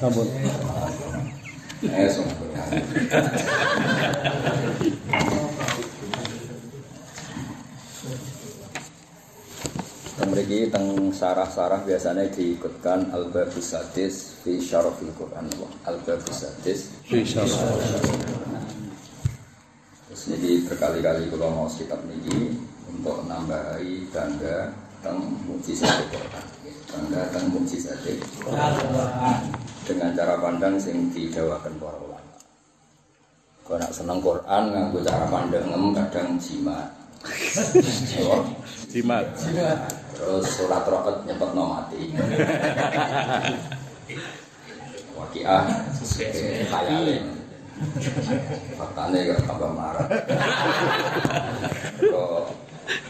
Tá bom. É, só uma coisa. Teng sarah-sarah biasanya diikutkan al-babus sadis fi syarafil Quran. Al-babus sadis Insya Allah. terus ini berkali-kali kalau mau kitab ini untuk nambahi tangga teng mujizat Quran tangga teng mujizat dengan cara pandang sing didawakan para ulama. Kalau nak seneng Quran nganggo cara pandang kadang jimat. Oh, Jimat. Terus surat roket nyepet no mati. Wakiah khayalin faktanya gak tambah marah. Kok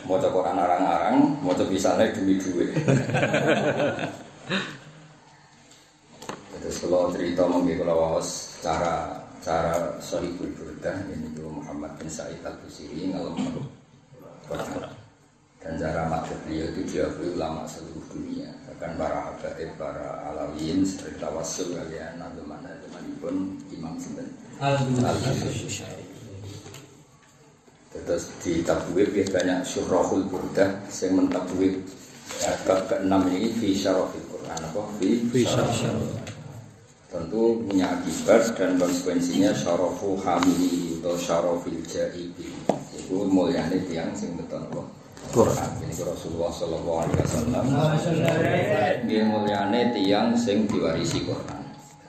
mau Quran arang-arang mau misalnya demi duit terus kalau cerita mungkin kalau wawas cara cara Sahibul Burdah ini Muhammad bin Sa'id al-Busiri ngalem Quran dan cara mati beliau itu diakui ulama seluruh dunia. Bahkan para habaib, para alawiyin seperti tawassul kalian atau mana teman pun imam sinten. Terus di tabwib ya banyak syurahul burdah yang mentabwib. Agak keenam ini fi syarafil Quran apa? Fi Fi tentu punya akibat dan konsekuensinya syarafu hamili atau syarafil jaibi itu mulyane tiang sing betul apa Quran ini Rasulullah Shallallahu Alaihi Wasallam. Dia mulyane tiang sing diwarisi Quran.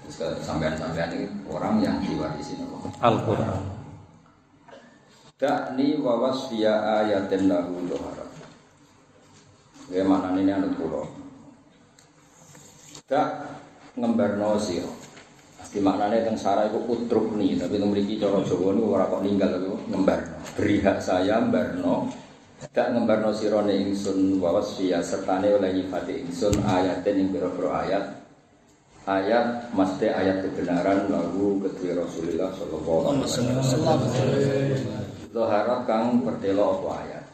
Terus sampean-sampean ini orang yang diwarisi apa? Al-Quran. Dakni wawas via ayatin lahu dohara Bagaimana ini anut kulo Dak ngembarno siro Di maknanya teng sarah itu utruk nih Tapi memiliki cara Jawa ini orang kok ninggal itu ngembarno. Beri hak saya mbarno Dak ngembarno siro ne ingsun wawas via Sertane oleh nyifati ingsun ayatin yang biro ayat. Ayat, mesti ayat kebenaran lagu kedua Rasulullah Sallallahu Alaihi Wasallam. Zoharat kang pertelo apa ayat?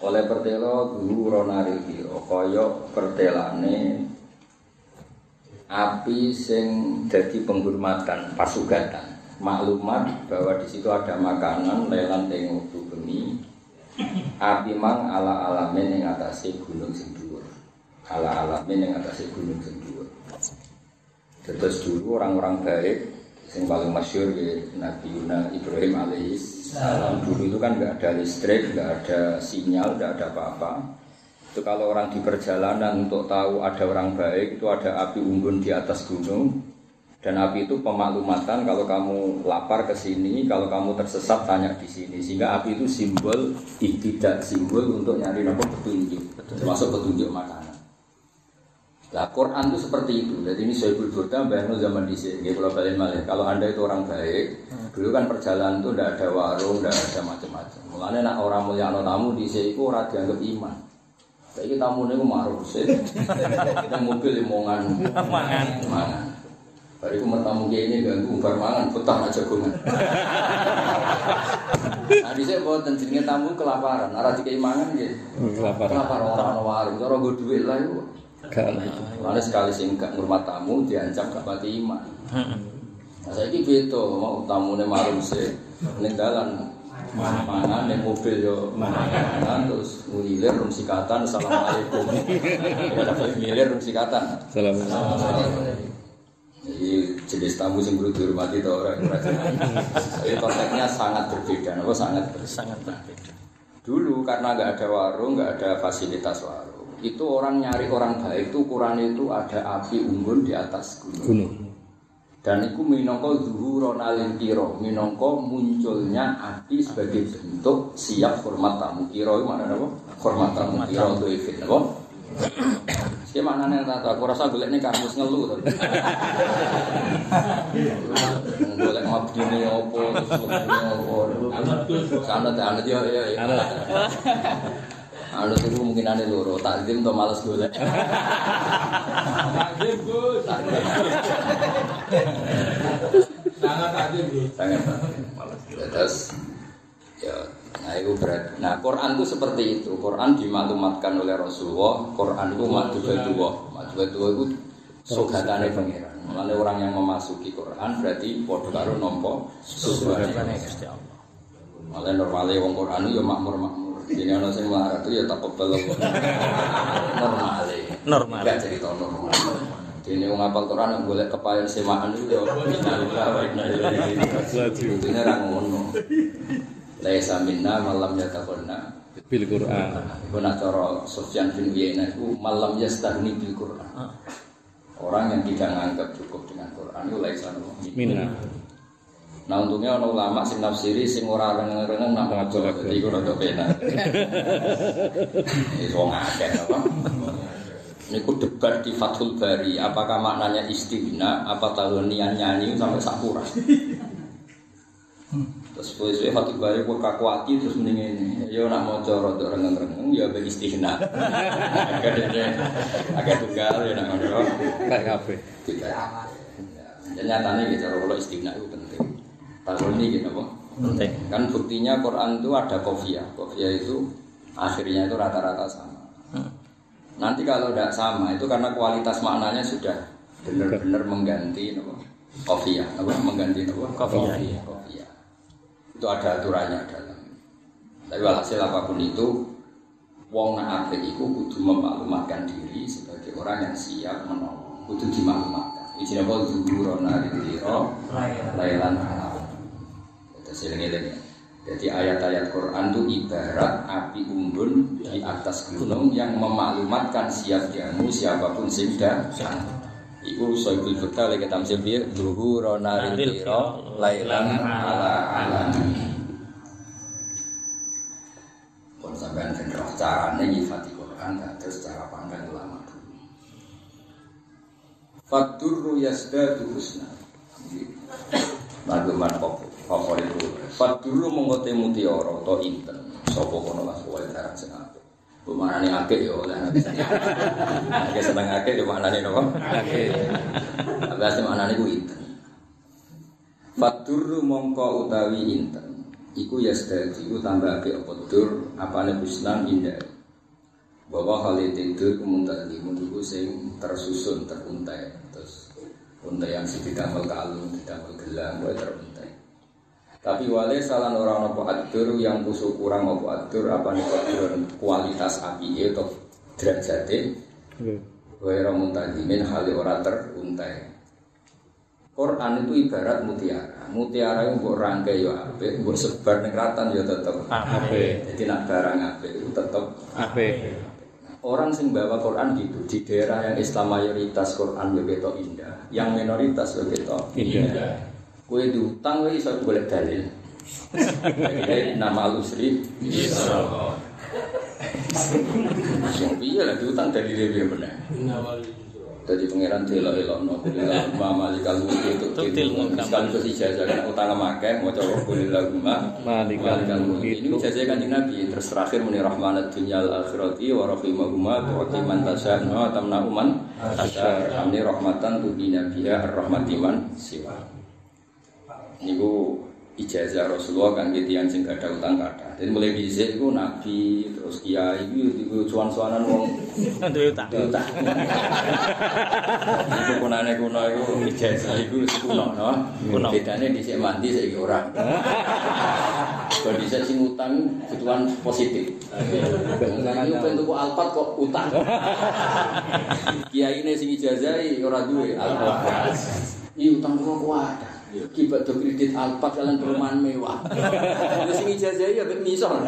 Oleh pertelo guru ronari Koyok pertelane Api sing jadi penghormatan pasugatan. Maklumat bahwa di situ ada makanan lelan teng waktu bumi Api mang ala alamin yang atasi gunung sing Ala alamin yang atasi gunung sing Terus dulu orang-orang baik yang paling masyur ya Nabi Yuna Ibrahim alaihis salam. Dulu itu kan nggak ada listrik, nggak ada sinyal, nggak ada apa-apa. Itu kalau orang di perjalanan untuk tahu ada orang baik itu ada api unggun di atas gunung dan api itu pemaklumatan kalau kamu lapar ke sini, kalau kamu tersesat tanya di sini sehingga api itu simbol tidak simbol untuk nyari nopo petunjuk, termasuk petunjuk makanan. Nah, Quran itu seperti itu. Jadi ini Syaibul Burda bayangno zaman di sini. Kalau kalian malah, kalau anda itu orang baik, dulu kan perjalanan itu tidak ada warung, tidak ada macam-macam. Mulanya nak orang mulia tamu di sini itu orang dianggap iman. Tapi tamu ini marah sih. Kita mobil limongan, mangan, mangan. Baru itu tamu kayak ini ganggu umbar mangan, petang aja gungan. Nah di sini buat jenenge tamu kelaparan, arah tiga imangan gitu. Kelaparan. Kelaparan orang warung, orang gue duit lah itu. Lalu sekali sing gak ngurmat tamu diancam gak pati iman. Nah saya ini beto mau tamu nih malam sih, nih dalan mangan nih mobil yo mangan terus ngilir rum sikatan assalamualaikum. Dapat ngilir rum sikatan. Assalamualaikum. Jadi jenis tamu sing perlu dihormati tuh orang Jadi konteksnya sangat berbeda, apa sangat berbeda. Sangat berbeda. Dulu karena nggak ada warung, nggak ada fasilitas warung, itu orang nyari orang baik itu ukuran itu ada api unggun di atas gunung. Gunung. Dan itu minongko zuhuron alin kiro, minongko munculnya api sebagai bentuk siap hormat tamu kiro mana apa? Hormat tamu kiro itu ifit, apa? Sekian mana nih tata, aku rasa golek ini kamus ngeluh tuh. Golek mabdi ini apa, terus ini apa. Sana teh anut ya, ya. Anut itu mungkin aneh loro, takdim atau males golek. Takdim, Gus. Sangat adil, Bro. sangat malas terus ya nah itu berat nah Quran itu seperti itu Quran dimaklumatkan oleh Rasulullah Quran itu makdubatullah makdubatullah itu sogatane pangeran Mulane orang yang memasuki Quran berarti padha karo nampa susuane Gusti Allah. Malah normalnya wong Quran itu ya makmur-makmur. Jadi ana sing melarat itu ya takobal normalnya. Normal. Enggak cerita normal. Jadi wong hafal Quran yang golek kepayon semaan itu ya. Ini ra ngono. Laisa minna malam yataqulna Bil Quran. Iku nak cara Sufyan bin Uyainah itu malam yastahni bil Quran. Orang yang tidak menganggap cukup dengan Quran itu laisa Minna. Nah untungnya ono ulama sing nafsiri sing ora reng-reng nak maca dadi iku rada penak. Iso ngakeh apa? Niku debat di Fathul Bari, apakah maknanya istighna apa talonian nyanyi sampai sakura. Terus suwe-suwe Fathul Bari kok kakuati terus mending ini. Ya nak maca rada reng-reng ya be istighna. Agak agak tunggal ya nak ngono. Kayak kabeh. Tidak. Dan nyatanya gitu, kalau istighna itu penting. Tahun ini gitu, apa? Penting. Kan buktinya Quran itu ada kofiah. Kofiah itu akhirnya itu rata-rata sama. Nanti kalau tidak sama itu karena kualitas maknanya sudah benar-benar mengganti apa? Kofiah, apa? Mengganti apa? Kofiah. Itu ada aturannya dalam. Tapi walhasil apa pun itu, wong nak apik itu kudu memaklumatkan diri sebagai orang yang siap menolong. Kudu dimaklumatkan. Ijina apa zuhurona ridhiro lailan alam. Itu seling-eling ya. Jadi ayat-ayat Quran itu ibarat api unggun di atas gunung yang memaklumatkan siap jamu siapa pun sing datang. Iku soibul bekal lagi tamsil dia zuhurona ridhiro lailan ala alam. Pun sampean ben roh carane nyifati Quran terus cara pandang ulama dulu. Fadurru yasdadu husna. Favorit itu. Fadurru mengkote mutiara atau inten. Sopo kono lah darah sing apik. Pemanane akeh ya oleh nabi. Akeh seneng akeh ya maknane napa? Akeh. Abas maknane ku inten. Fadurru mongko utawi inten. Iku yasdadu iku tambah akeh apa dur apane husnan indah. bahwa hal itu tidur kemuntah iku sing tersusun teruntai terus untai yang si didamel kalung didamel gelang gue teruntai tapi wale salah orang nopo adur yang kusuk kurang nopo adur apa nih kualitas api atau derajatnya gue orang muntahimin hal ora teruntai Quran itu ibarat mutiara. Mutiara itu buat rangkai ya apik, buat sebar ning ratan ya tetep Apik. Jadi nak barang apik itu tetep Apik. Orang sing bawa Quran gitu di daerah yang Islam mayoritas Quran ya indah, yang minoritas ya ketok Indah. Kue diutang kue iso boleh dalil. Nama lusri bisa. Yang piye lah diutang dari dia benar. Jadi pangeran telo elok no mama di kalau itu itu mungkam. sekaligus ijazah kan utang makai mau coba kulilah guma Malikal mulk ini itu. ijazah kan nabi terus terakhir muni rahmanat dunyal akhirati wa rahimahuma tu'ti man tasya wa tamna uman tasya amni rahmatan tuhina biha ar-rahmatiman siwa niku ijazah Rasulullah kan gitu yang sing ada utang kata. Jadi mulai dhisik iku nabi terus kiai iku iku cuan-cuanan wong Duwe utang. utang. Iku kunane kuno iku ijazah iku kuno no. Kuno. Bedane dhisik mandi saiki ora. Kalau dhisik sing utang kebutuhan positif. Ini ben tuku alpat kok utang. Kiai ini sing ijazahi ora duwe alpat. Iya utang kok kuat. Kibat do kredit alpat kalian perumahan mewah. Lu sing ijazahi ya ben misor.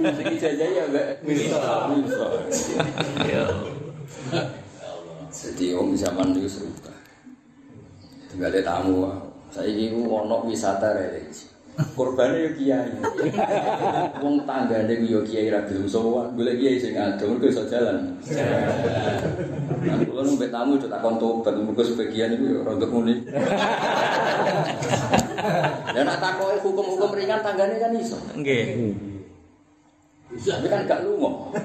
Sing ijazahi ya ben misor. Misor. Ya. Jadi om zaman itu serupa. Tinggal ada tamu. Saya ini ono wisata religi. Korbannya ya kiai. Wong tanggane ku ya kiai ra gelem sowan. Golek kiai sing ado mergo iso jalan. Nah, kula nunggu tamu itu takon tobat mergo sebagian itu ya rada muni. Ya nak takoki hukum-hukum ringan tanggane kan iso. Nggih. Tapi kan gak lunga.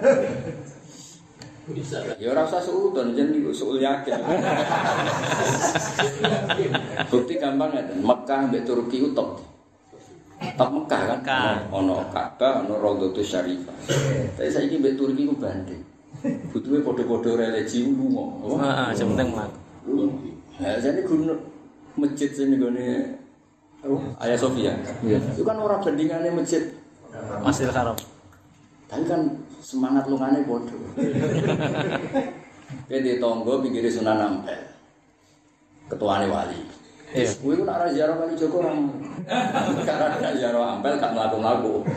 Ya ora usah suudon jen niku suul yakin. Bukti gampang ya, Mekah mbek Turki ku Top Mekah kan. Ono Ka'bah, ono Raudhatus Syarifah. Tapi saiki mbek Turki ku banding. Butuhe padha-padha religi lunga. Heeh, sing penting mlaku. Nah, jadi guru masjid sini gone Ayah Sofia. Itu kan orang bandingannya masjid. Masjidil Haram. Tapi kan semangat lungane bodoh. Kayak di tonggo pinggir Sunan Ampel. Ketuane wali. Iya. Gue nak ziarah kali Joko orang. Karena nak ziarah Ampel gak melaku-melaku.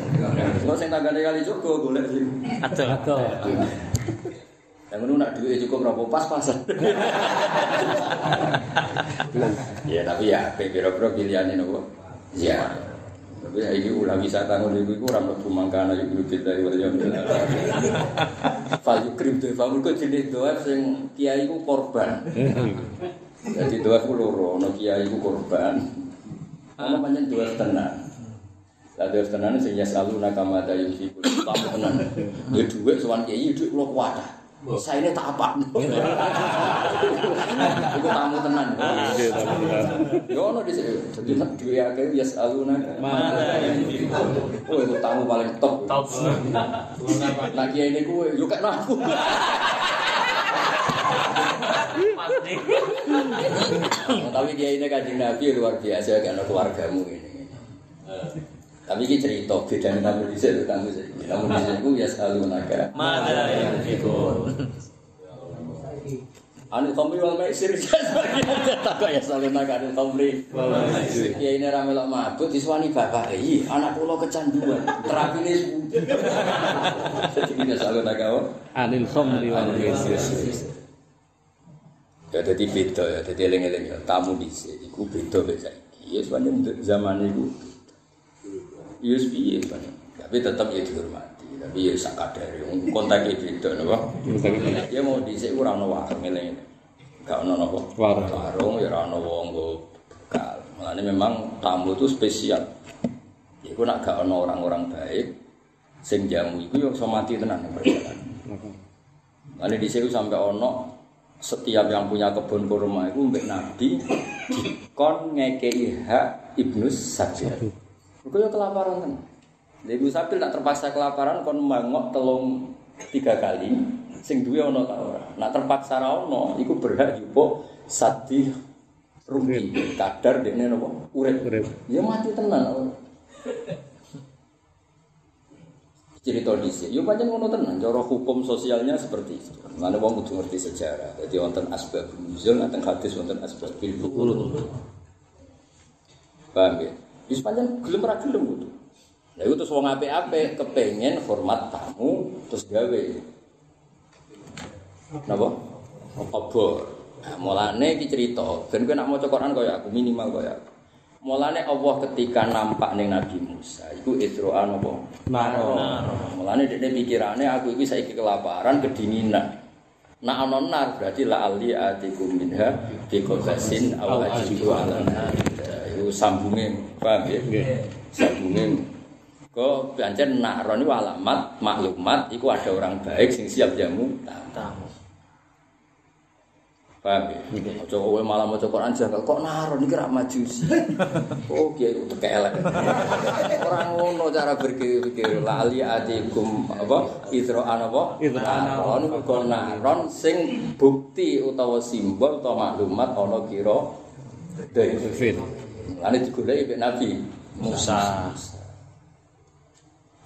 Gue sing tanggane kali Joko golek sih. Ada ada. Yang ngono nak duit cukup berapa pas-pasan. ya tapi ya biro-biro pilihannya nopo. Ya. Tapi ya ini ulah wisata ngono iku iku ora mlebu mangkana yo kudu kita iki wae. Fal yukrim de famul kok jenis doa sing kiai ku korban. Jadi doa ku loro, ono kiai ku korban. Ono pancen doa tenan. Lah doa tenan sing ya selalu nakamada yusiku. Tamu tenan. Ya dhuwit sowan kiai dhuwit kula kuwatah. Saya ini tak apa. Iku tamu tenan. Yo ono di sini. Jadi nak duwe akeh ya saluna. Oh itu tamu paling top. Top. Nah kiai ini kuwe yo kek aku. Tapi kiai ini kanjeng Nabi luar biasa kan keluargamu ini. Tapi ini cerita beda nih tamu di sini, tamu di sini. Tamu di sini ya saluna. Mada yang fikun. Anil khamri wal maisir tak ya saluna kan anil khamri. Ya ini rame lok mabuk diswani bapak iki anak kula kecanduan terapine sepuh. Jadi ini saluna kau. Anil khamri wal maisir. Ya jadi beda ya, jadi eling-eling ya tamu di sini, iku beda beda saiki. Ya sebenarnya zaman itu, ya piye sebenarnya. Tapi tetap ya dihormati. Tapi ya sakadari, kontaknya beda, napa? Ya mau di sini kurang ono warung eling. Gak ono napa? Warung. Warung ya ora ono wong nggo bekal. Makanya memang tamu itu spesial. Iku nak gak ono orang-orang baik, sing jamu iku yo iso mati tenan perjalanan. Di sini sampai ono setiap yang punya kebun kurma itu mbek Nabi dikon ngekei hak Ibnu Sabil. Iku yo kelaparan kan. Ibnu Sabil tak terpaksa kelaparan kon mangok telung tiga kali sing duwe ana ta ora. Nak terpaksa ra ono iku berhak jupuk sadi rugi kadar dekne napa. Urip. Ya mati tenan. Cerita dhisik. Yo pancen ngono tenan, cara hukum sosialnya seperti itu. Mana wong kudu ngerti sejarah. Jadi wonten asbab nuzul, wonten hadis wonten asbab bil. Paham ya? Wis pancen gelem ra gelem kudu. Lah iku terus wong apik-apik kepengen hormat tamu terus gawe. Napa? Obor. Nah, mulane iki cerita, ben kowe nak maca Quran kaya aku minimal kaya aku. Mulane Allah ketika nampak ning Nabi Musa, iku Isra'an apa? Naro. Mulane dekne pikirane aku iki saiki kelaparan, kedinginan. Nak ana nar berarti la ali atikum minha bi qabasin aw ajibu ala nar. Iku sambunge, paham ya? Nggih. Sambunge Kok pancen naron iku alamat maklumat iku ada orang baik sing siap jamu tamu. Paham ya? Aja kowe malah maca Quran janggal kok naron iki ra majusi. Oh kiai itu kelek. Ora ngono cara berpikir lali atikum apa apa? Idro'an apa? Naron iku naron sing bukti utawa simbol utawa maklumat ana kira. Fin. Lane digoleki mek Nabi Musa.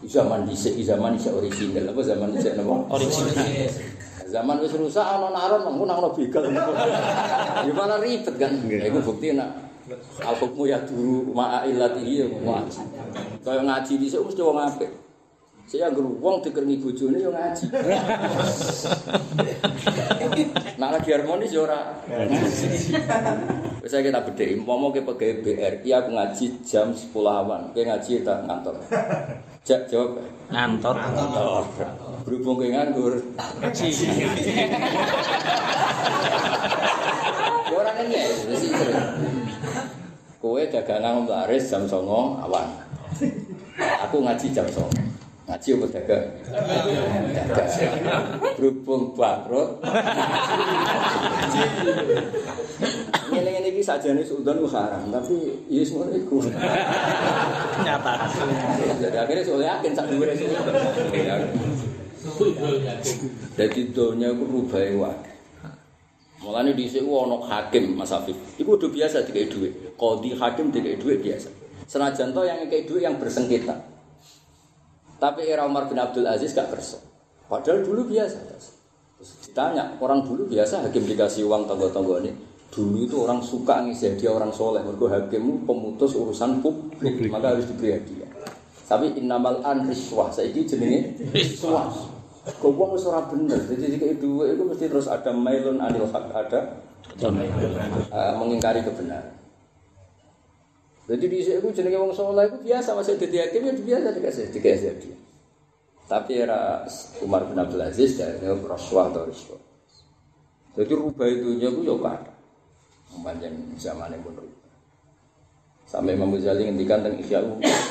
Zaman dhisik zaman dhisik original apa zaman dhisik napa? Original. Zaman wis rusak ana naron mengko nang ana begal. Ya ribet kan. Ya iku bukti nak al hukmu ya dulu ma'a illatihi ya ngaji. Kaya ngaji dhisik mesti wong apik. Saya anggere wong dikerngi bojone ya ngaji. Nak lagi harmonis ya ora. Wis saya kita bedheki, umpama ke pegawai BRI aku ngaji jam 10 awan, kowe ngaji tak ngantor. Jak jawab. Ngantor. Ngantor. Berhubung kowe nganggur, Ngaji. Ya ora kan ya, wis. Kowe dagangan laris jam 09.00 awan. Aku ngaji jam 09.00. Ngaji apa dagang? Dagang. Berhubung bangkrut. Ngene-ngene iki sajane sudan ku haram, tapi ya ngono iku. Nyata. Jadi akhirnya soalnya yakin sak dhuwure Jadi donya iku rubahe wae. Mulane dhisik ku ana hakim Mas Afif. Iku udah biasa dikai dhuwit. Qadhi hakim dikai dhuwit biasa. Senajan to yang dikai dhuwit yang bersengketa. Tapi era Umar bin Abdul Aziz gak kerso. Padahal dulu biasa. Terus ditanya, orang dulu biasa hakim dikasih uang tonggo-tonggo ini. Dulu itu orang suka ngisi dia orang soleh. Mereka hakimmu pemutus urusan publik, maka harus diberi hadiah. Tapi innamal an riswah, saya ini jenenge riswah. Kau uang wis ora bener, jadi jika itu itu mesti terus ada mailun anil hak ada eh, mengingkari kebenaran. Jadi di sini jenenge wong soleh itu biasa masih jadi hakim ya biasa dikasih dikasih dia. Tapi era Umar bin Abdul Aziz dari Rasulullah atau Rasulullah. Jadi rubah itu nya gue yo kata. Mempanjang zaman yang pun rubah. Sampai Imam Ghazali ngendikan tentang Ihya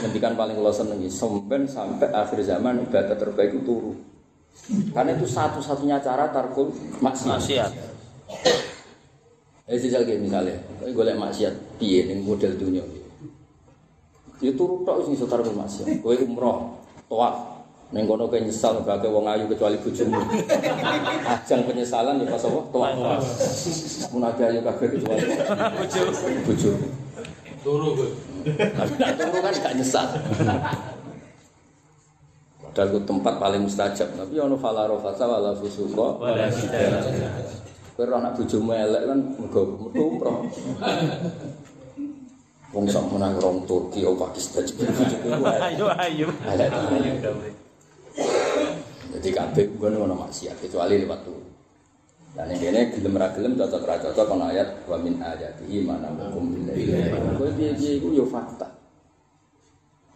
ngendikan paling kalau seneng sampai sampai akhir zaman ibadah terbaik itu turun. Karena itu satu-satunya cara tarkul maksiat. Eh sejak misalnya, kau golek maksiat, piye ning model dunia. Ya turu tok sing tarkul maksiat. Kowe umroh, tawaf, kono kowe nyesal gak wong ayu kecuali bojomu. Ajang penyesalan ya pas apa? Tawaf. Mun ada ayu kabeh kecuali bojo. Turu gue. Tapi nak turu kan gak nyesal. Padahal itu tempat paling mustajab. Tapi ono fala rofasa wala jidala. Kowe ora anak bojomu elek kan mergo mergo umroh. Wong sak menang rong Turki o Pakistan. Ayo ayo. Tenan. Jadi kabeh ngono ono maksiat kecuali lewat tuh. Dan yang ini gelem ra gelem cocok ra cocok ono ayat wa min ayatihi mana hukum billahi. Kowe piye-piye iku yo fakta.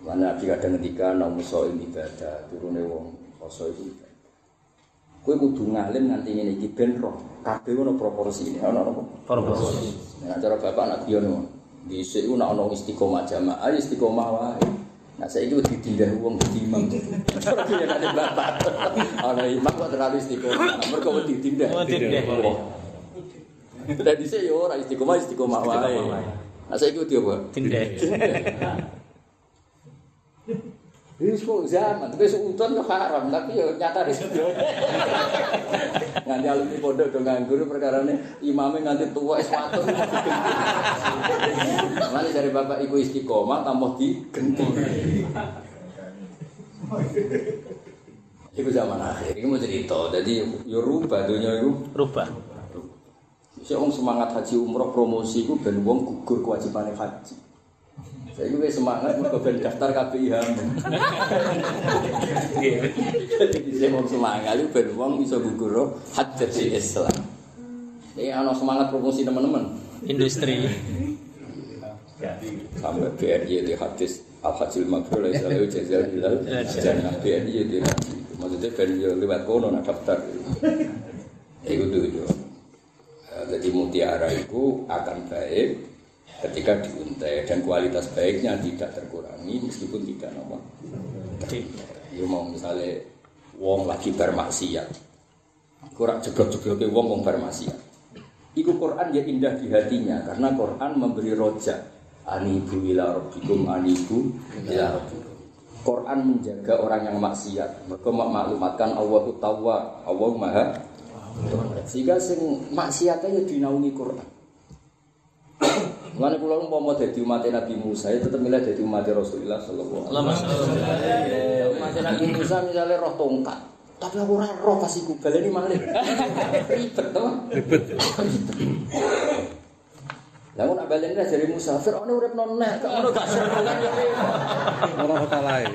Mana Nabi kadang ngendika nang musa ibadah turune wong poso iku. Kowe kudu ngalim nganti ngene iki ben roh. Kabeh ono proporsine, ono apa? Proporsi. Nah, cara bapak anak biyen ngono. Dhisik ku nek ono istiqomah jamaah, ya istiqomah wae. Nah, saya itu ditindak wong dadi imam. Cara piye nek ada bapak. Ana imam kok terlalu istiqomah. Ditindak. Oh, tindak. Lah dhisik yo ora istiqomah istiqomah wae. Nah, saya itu dia apa? Tindek. Ini kok zaman, tapi seunton kok haram, tapi ya nyata di situ. Nganti alumni pondok do nganggur perkara ini imamnya nganti tua es watu. Mana dari bapak ibu istiqomah tambah digenti. Iku zaman akhir, ini mau cerita. Jadi yo rubah dunia itu. Rubah. Orang semangat haji umroh promosi itu ben wong gugur kewajibannya haji. Saya juga semangat mergo ben daftar KPIH. Jadi saya mau semangat itu ben wong bisa gugur haji Islam. Ini ana semangat promosi teman-teman. Industri. Sampai BRI di hadis al hajil mabrur la ilaha jazal bilal jannah BRI di haji. Maksudnya ben yo lewat kono nak daftar. Ya itu. Eh, Jadi mutiara itu akan baik ketika diuntai dan kualitas baiknya tidak terkurangi meskipun tidak nama. Ya mau misalnya wong lagi bermaksiat, kurang jeblok-jeblok wong wong bermaksiat. Iku Quran ya indah di hatinya karena Quran memberi roja anibu ila rabbikum anibu ila rabbikum. Quran menjaga orang yang maksiat. Mereka memaklumatkan Allah itu tawa, Allah maha sehingga sing maksiatnya ya dinaungi Quran. Mulane kula umpama dadi umat Nabi Musa ya tetep milih dadi umat Rasulullah sallallahu alaihi wasallam. Umat Nabi Musa misalnya roh tongkat, tapi aku ora roh pas iku baleni malih. Ribet to. Ribet. Lah nak baleni lah dari Musa, Firaun urip non nek, kok ngono gak seru kan ya. Ora kalae.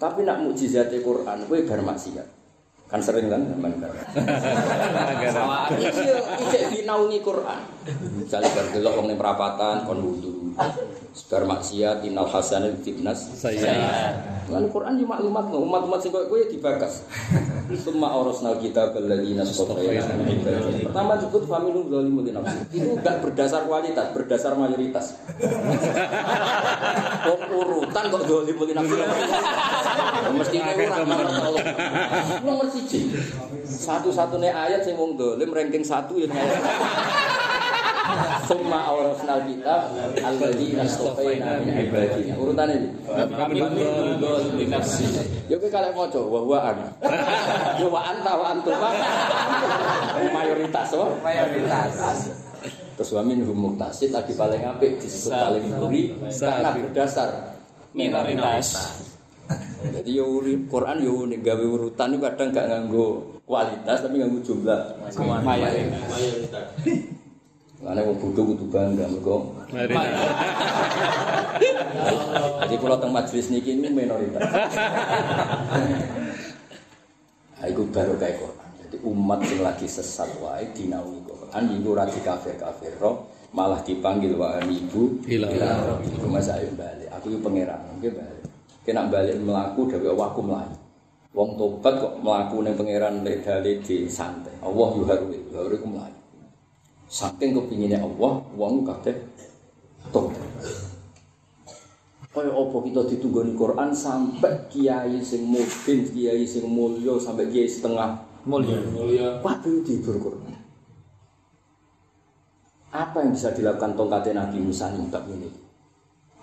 Tapi nak mukjizat Quran kowe bar maksiat. Kan sering kan zaman kan. Iki iki dinaungi Quran. Misalnya bar delok wong ning perapatan kon wudu. Sebar maksiat innal hasanat tibnas Saya. Lan Quran yo maklumat umat-umat sing koyo dibakas. Summa istafaina min ibadina. Pertama disebut familum zalimul li nafsi. Itu enggak berdasar kualitas, berdasar mayoritas. Kok urutan kok zalimul li nafsi. Mesti urang nomor. Satu-satunya ayat sing wong zalim ranking 1 ya ayat. Summa awrasnal kitab alladziina istafaina min ibadina. Urutane iki. Ya kowe kalek maca wa huwa ana. Ya wa anta wa antum. Mayoritas? Mayoritas. Terus wa minhum muqtasid lagi paling apik disebut paling buri karena berdasar minoritas. Jadi ya Quran ya unik gawe urutan itu kadang gak nganggo kualitas tapi nganggo jumlah mayoritas. Karena wong butuh kudu bangga mergo Jadi kalau teng majelis niki ini minoritas. Nah, Iku baru kayak Quran. Jadi umat yang lagi sesat wae dinaungi Quran, iku ora kafir kafir roh, malah dipanggil wa ibu Ila Iku mas ayo balik. Aku yo pangeran, oke balik. Kena balik melaku dewe aku melayu. Wong tobat kok melaku ning pangeran lek dale di santai. Allah yo haru, haru melayu. Saking kepinginnya Allah, wong kabeh tobat. Kaya apa kita ditunggoni Quran sampai kiai sing mungkin, kiai sing mulya sampai kiai setengah Mulia. Waduh tidur Quran. Apa yang bisa dilakukan tongkatnya Nabi Musa nih bab ini?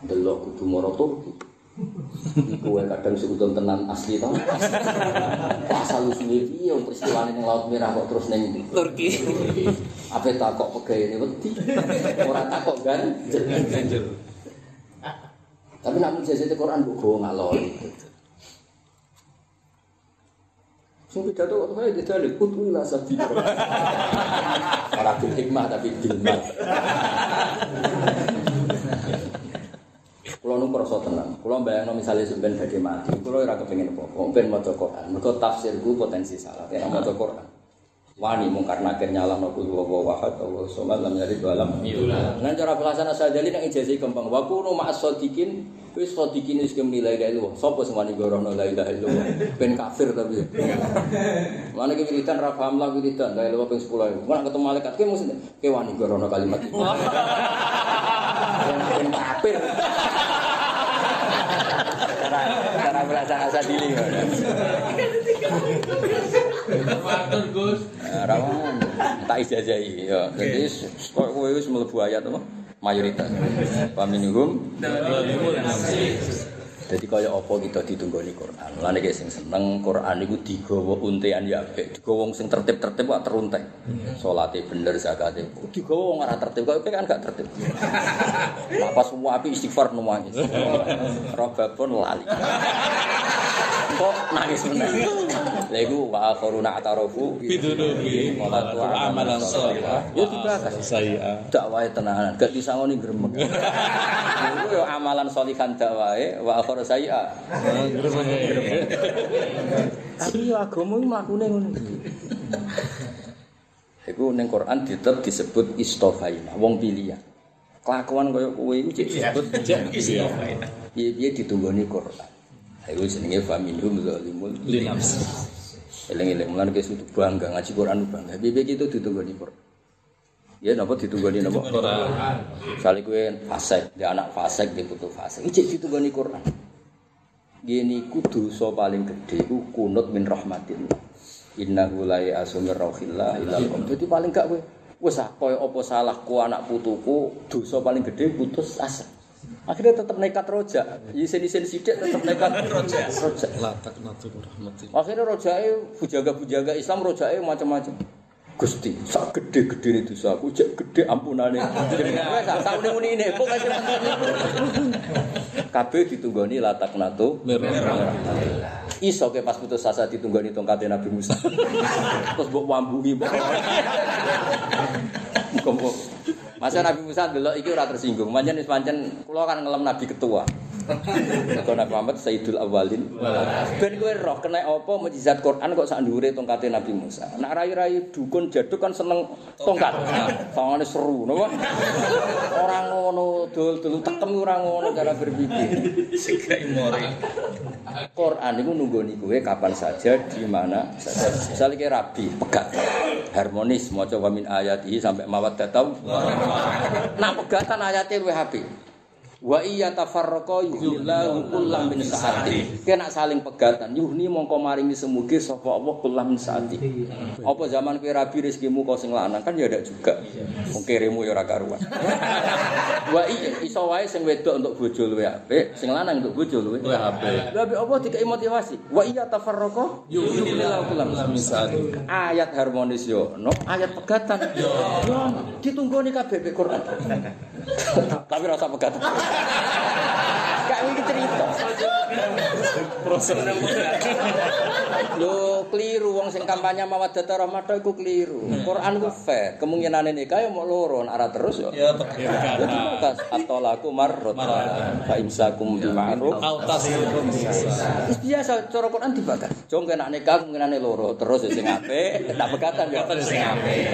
Delok kudu moro Turki. Iku wae kadang sekuton tenan asli tau. Asal usule piye wong peristiwane ning Laut Merah kok terus ning Turki. Apa takok pegawai wedi? Ora takok ganjel. Tapi nak menjajah Quran kok go ngalor. Sing pidato kok kaya didalik kutu ila sabi. Ora bil hikmah tapi bil mat. Kulo nu krasa tenang. Kulo bayangno sampeyan badhe mati, kulo ora kepengin apa-apa. Ben maca Quran. Mergo tafsirku potensi salah. Nek maca Quran. Wani mungkar nakir nyalam aku wa wa wahad wa somat lam yari dalam. Nan cara pelaksana sajali nang ijazah gampang. Wa kuno ma'as sadiqin wis sadiqin wis kem nilai ilaha illallah. Sapa sing wani gorono la ilaha illallah. Ben kafir tapi. Mana ki wiridan ra paham lah wiridan la ilaha ping 10. Mana ketemu malaikat ki mesti ke wani gorono kalimat itu. Ben kafir. Cara cara pelaksana sajali. Matur Gus. Nah, Rawan tak ijazahi ya. Jadi kok kowe wis mlebu ayat apa? Mayoritas. Wa minhum Jadi kaya apa kita ditunggoni Quran. Lan iki sing seneng Quran iku digawa untean ya apik. Digawa wong sing tertib-tertib kok teruntek. Salate bener, zakate. Digawa wong ora tertib kok kan gak tertib. Lah pas semua api istighfar nangis. Robabon lali. Kok nangis meneh. Lah iku wa akharuna atarafu Bidunubi. Walatu Amalan sholihah. Ya dibahas. Saya. dakwahe tenanan gak disangoni gremeng iku yo amalan sholihan dakwahe wa akhir saya tapi yo agama iki mlakune ngono iki iku ning Quran tetep disebut istofaina wong pilihan kelakuan kaya kowe iku cek disebut istofaina piye-piye ditunggoni Quran iku jenenge faminhum zalimul Linafsi. eling-eling mulane wis kudu bangga ngaji Quran bangga piye-piye itu ditunggoni Quran Ya napa ditunggoni napa? Quran. Misalnya gue fasek, dia anak fasek, dia putu fasek. Ini cek ditunggoni Quran. Gini ku dosa paling gede ku kunut min rahmatillah. Innahu la ya'asu min rauhillah illa qom. Jadi paling gak kowe wis ah koyo apa salahku anak putuku dosa paling gede putus asa. Akhirnya tetap nekat roja. Isin-isin sidik tetap nekat roja. Roja. Latak natu rahmatillah. Akhirnya rojae bujaga-bujaga Islam rojae macam-macam. Gusti, sak gede-gede ini dosa aku, cek gede ampunane. Wes sak sak muni ini, kok kasih Kabeh ditunggoni latak Merah. Iso ke pas putus asa ditunggoni tongkate Nabi Musa. Terus mbok wambungi mbok. Muga-muga Masa Nabi Musa delok iki ora tersinggung. Pancen wis pancen kula kan ngelem Nabi ketua. Kau Nabi Muhammad Sayyidul Awalin. Ben kowe roh kena apa mujizat Quran kok sak ndure Nabi Musa. Nak rai-rai dukun jaduk kan seneng tongkat. Sangane seru, napa? Ngono, dul-dul tekem ora ngono cara berpikir. Sekai more. Quran itu nunggoni kowe kapan saja di mana saja. Misalnya kayak rabi, pegat, harmonis, mau coba min ayat ini sampai mawat datau. Nah pegatan ayatnya luwe happy. Wa iya tafarraqa yuhillahu kullam min saati. Kena saling pegatan. Yuhni mongko maringi semuge sapa Allah kullam min saati. Apa zaman kowe rabi rezekimu kau sing lanang kan ya ada juga. Wong kiremu ya ora karuan. Wa iya iso wae sing wedok untuk bojo luwe apik, sing lanang untuk bojo luwe apik. Lha apa dikai motivasi? Wa iya tafarraqa yuhillahu kullam min saati. Ayat harmonis yo ono, ayat pegatan yo ono. Ditunggoni kabeh Quran. Tapi rasa pegatan. Gak iki cerita. Proses Lho keliru wong sing kampanye mawaddah rahmah iku keliru. Quran ku fair. Kemungkinan nikah yo mau loro ora terus yo. Ya tekan. Jadi kas atolaku marratan fa imsakum bi ma'ruf Autas itu bisa. Wis biasa cara Quran dibakar. Jong kena nikah kemungkinane loro terus ya sing apik, tak ya. Bekatan sing apik.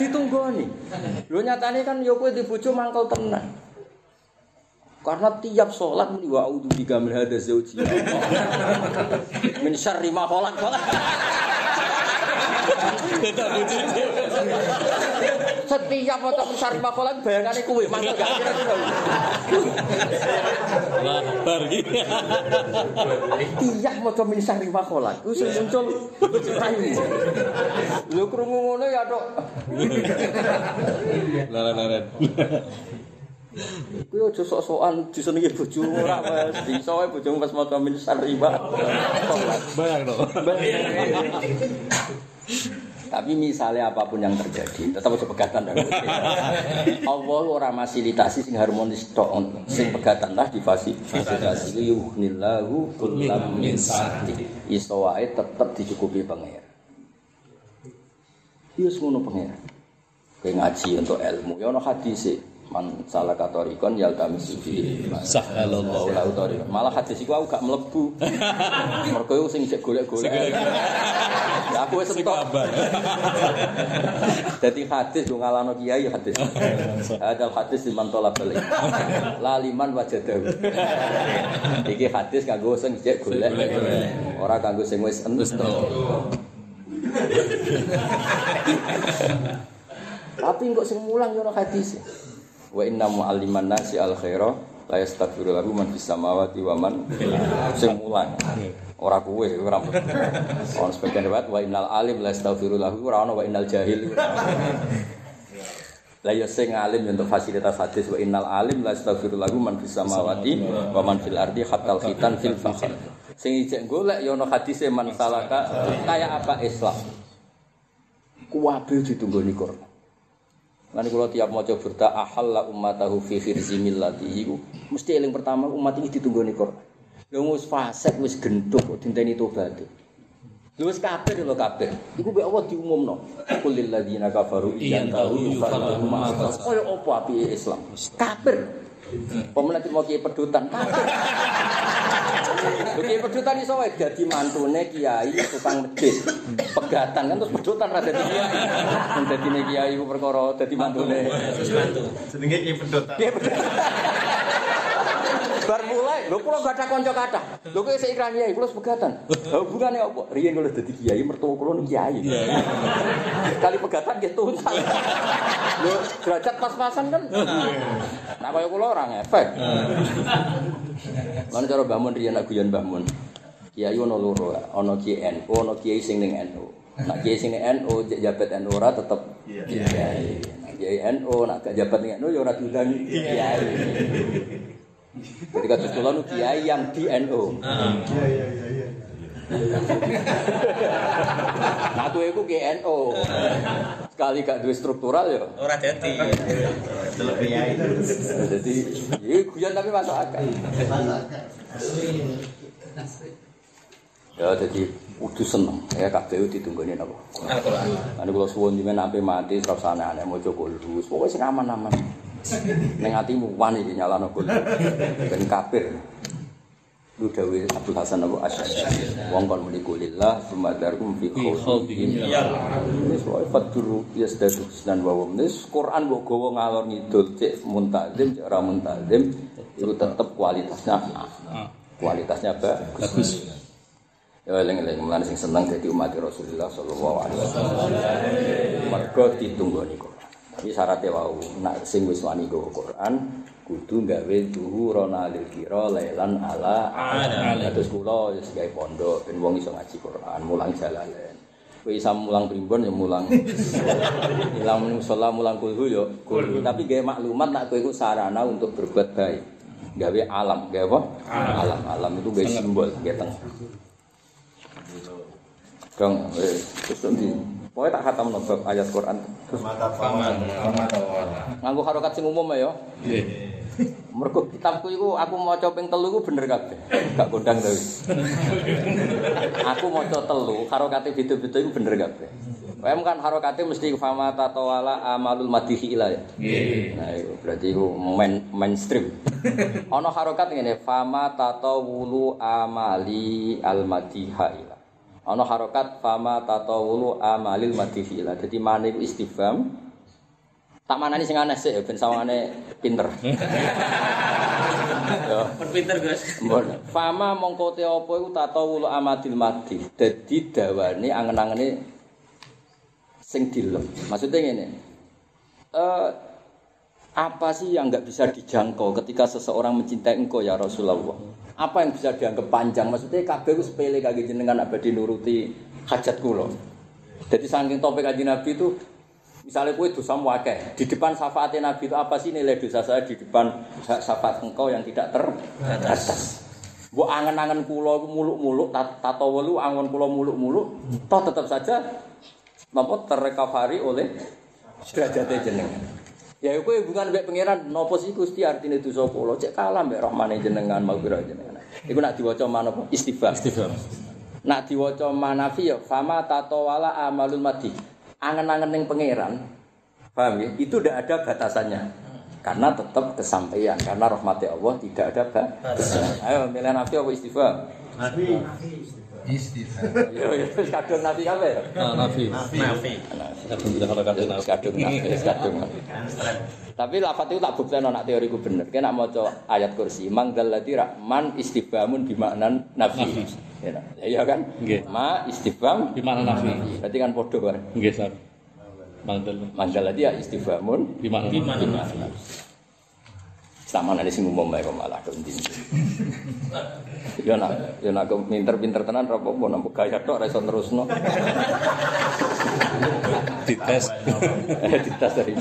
Ditunggoni. Lho nyatane kan ya kowe di bojo mangkel tenan. Karena tiap sholat muni wa a'udzu bika min zauji. Min syarri ma khalaq. Setiap foto min syarri ma khalaq bayangane kowe mangkel gak kira-kira. Lah bar iki. Tiap maca min syarri ma khalaq. Ku sing muncul raine. Lho krungu ngono ya tok. Laren-laren. Kuwi aja sok-sokan disenengi bojomu ora mesti. Iso wae bojomu pas maca min syarri. Bayang. Tapi misalnya apa pun yang terjadi, tetap aja pegatan dan Allah ora fasilitasi sing harmonis tok, sing pegatan lah difasilitasi itu yuhnillahu kullam min sa'ati. Iso wae tetep dicukupi pangeran. Iya ngono pangeran. Kowe ngaji untuk ilmu, ya ono hadis man salah katorikon yal kami sufi Sahalallahu. Tori. Malah hadis iku aku gak mlebu. Mergo iku sing cek golek-golek. Ya aku wis. Dadi hadis yo ngalano kiai hadis. Ada hadis di mantola balik. Laliman wajadahu. Iki hadis kanggo sing cek golek. Ora kanggo sing wis entuk. Tapi kok sing mulang yo hadis. Wa inna mu'alliman nasi al khaira la yastaghfiru lahu man fis samawati wa man sing mulang. Ora kuwe ora. Ono sebagian riwayat wa innal alim la yastaghfiru lahu ora ono wa innal jahil. Lah ya sing alim ya untuk fasilitas hadis wa innal alim la yastaghfiru lahu man fis samawati wa man fil ardi hatta al khitan fil fakhr. Sing ijek golek ya ono hadise man salaka kaya apa Islam. Kuwabe ditunggoni Quran. Lan kula tiap maca berta ahalla ummatahu fi khirzi millatihi iku mesti eling pertama umat ini ditunggoni Quran. Lha wis fasik wis genduk kok dinteni tobat. Lha wis kafir lho kafir. Iku mbek Allah diumumno. Qul lil ladzina kafaru in tahu yufarriqu ma Kaya apa api Islam? Kafir. Pemenang mau kiai pedutan kiai pedutan iso wae dadi mantune kiai tukang masjid. Pegatan kan terus pedutan ra dadi kiai. Sing dadine kiai ku perkara dadi mantune. Jenenge ki pedotan. Kiai pedutan. Bar mulai, lho kula gak ada kanca kathah. Lho kowe sik iklan kiai, kula pegatan. Lah hubungane apa? Riyen kula dadi kiai, mertua kula niku kiai. Kali pegatan nggih tuntas. Lho derajat pas-pasan kan. Nah kaya kula ora ngefek. Lan cara Mbah Mun riyen nak guyon Mbah Mun. Kiai ono loro, ono kiai NU, ono kiai sing ning NU. Nak kiai sing ning NU jek jabat NU ora tetep kiai. Nak kiai NU nak gak jabat ning NU ya ora diundang kiai. Jadi kados kula nu kiai yang di NU. Iya iya iya iya. Nah tuh iku kiai NU. Sekali gak duwe struktural ya. Ora dadi. Jadi, ya guyon tapi masuk akal. Ya jadi kudu seneng. Ya kabeh ditunggoni napa? Al-Quran. Ane kula suwun jenengan mati terus aneh-aneh maca kulus. Pokoke sing aman-aman. Ning atimu wani iki nyalano kulus. Ben kafir. Lu dawe Abdul Hasan Abu Asy'ari. Wong kon muni kulillah sumadarkum fi khawdihim. Wis wae faduru yasdadu dan wa wum. Wis Quran mbok gawa ngalor ngidul cek muntazim cek ora muntazim itu tetep kualitasnya kualitasnya bagus. Ya eling-eling mulane sing seneng dadi umat Rasulullah sallallahu alaihi wasallam. Mergo ditunggoni Quran. Tapi syaratnya wau nak sing wis wani nggawa Quran kudu gawe zuhurana lil kira lailan ala ala. Terus kula wis gawe pondok ben wong iso ngaji Quran, mulang jalalen. Kowe isa mulang primbon ya mulang. Mulang musola mulang kulhu ya kulhu. Tapi gawe maklumat nak kowe iku sarana untuk berbuat baik. Gawe alam, gawe apa? Alam. Alam itu gawe simbol, gawe tengah. Dong, eh, terus. Pokoknya tak khatam bab ayat Quran. Terus tawar. nganggo harokat sing umum ya. Mergo kitabku iku aku maca ping telu iku bener kabeh. Gak kondang to. aku maca telu, harokate beda-beda iku bener kabeh. Paham kan harokate mesti fama tatawala amalul madihi ila ya. Nah, itu berarti itu main, mainstream. Ono harokat ngene, fama tatawulu amali al madiha ila. Ono harokat fama tatawulu amalil madihi ila. Jadi mana itu istifham, tak mana sing aneh sih, ben sawangane pinter. Yo. Perpinter Gus. Mbon. Fama mongko te apa iku tatawulu amadil madi. Dadi dawane angen-angene sing dilem. Maksudnya ngene. Eh apa sih yang nggak bisa dijangkau ketika seseorang mencintai engkau ya Rasulullah? Apa yang bisa dianggap panjang? Maksudnya kabeh ku sepele kagak jenengan abadi nuruti hajat kula. Jadi saking topik kanjeng Nabi itu misalnya kue dosa akeh di depan syafaatnya Nabi itu apa sih nilai dosa saya di depan syafaat engkau yang tidak teratas. Bu angen-angen kulo muluk-muluk tat- tato welu angon kulo muluk-muluk toh tetap saja napa terrecovery oleh derajate jenengan. Ya iku hubungan mbek pangeran napa sih Gusti artine dosa kula cek kalah mbek rahmane jenengan maghfirah jenengan. Iku nak diwaca manapa istighfar. Istighfar. Nak diwaca manafi ya fama tatawala amalul madi. Angen-angen ning pangeran. Paham ya? Itu tidak ada batasannya. Karena tetap kesampaian karena rahmati Allah tidak ada batasan. Ayo milih nafi apa istighfar? Nabi. Yo yo wis kadung nafi kabeh. Nah, Nafi. Nabi. Kadung kita kalau kadung Nafi. Kadung wis kadung nafi. Tapi lafat itu tak buktikan nak teoriku bener. Kena mau ayat kursi. Mangdal lati rahman istifhamun bimaknan nafi. Ya. Ya, iya kan? Nggih. Ma istifham Di mana Nafi? berarti kan podo kan. Nggih, Sar. Mangdal. Mangdal lati ya istifhamun Di mana? Mana? sama nanti sing umum bae kok malah kendi. Ya nak, ya nak pinter-pinter tenan ra apa-apa nampu gaya tok ra iso terusno. Dites. Ditas dari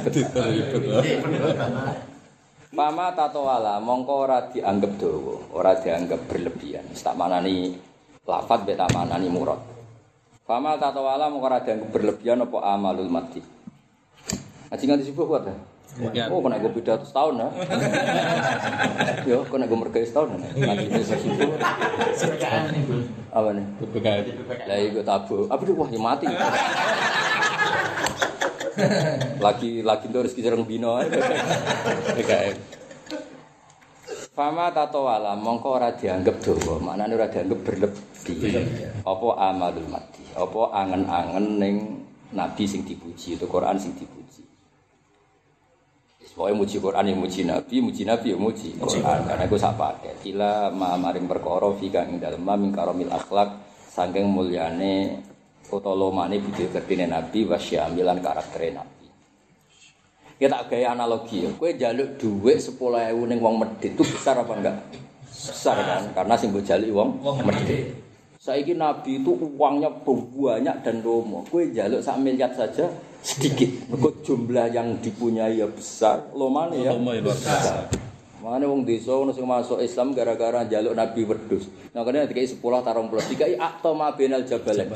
Mama tato wala mongko ora dianggap dawa, ora dianggap berlebihan. Tak manani lafat bet tak manani murad. Fama tato wala mongko ora dianggap berlebihan apa amalul mati. Aji nganti subuh kuat ya? Oh, kena gue beda setahun ya? Yo, kena gue mergai setahun ya? Nanti bisa subuh. Apa nih? PPKM. Lah iku tabu. Apa wah ya mati. lagi lagi tuh rezeki sereng bino. PKM. Fama tato wala mongko ora dianggap dawa, maknane ora dianggap berlebih. Apa amalul mati? Apa angen-angen ning nabi sing dipuji, itu Quran sing dipuji. Pokoknya muji Quran yang muji Nabi, muji Nabi yang muji Quran. Karena aku sak pakai. Kila ma maring perkara fi kang ing dalem min karomil akhlak saking mulyane utawa lomane budi kertine Nabi wasyamilan karaktere Nabi. Kita tak gaya analogi ya. Kowe jaluk dhuwit 10.000 ning wong medhit itu besar apa enggak? Besar kan? Karena sing mbok jaluk wong medhit. Saiki Nabi itu uangnya banyak dan lomo. Kowe jaluk sak miliar saja sedikit. Mergo jumlah yang dipunyai ya besar, lomane ya. Loma ya luar biasa. Mana wong desa ono sing masuk Islam gara-gara jaluk Nabi wedhus. Nah kene dikai 10 tarung 10 dikai akto ma benal jabalain.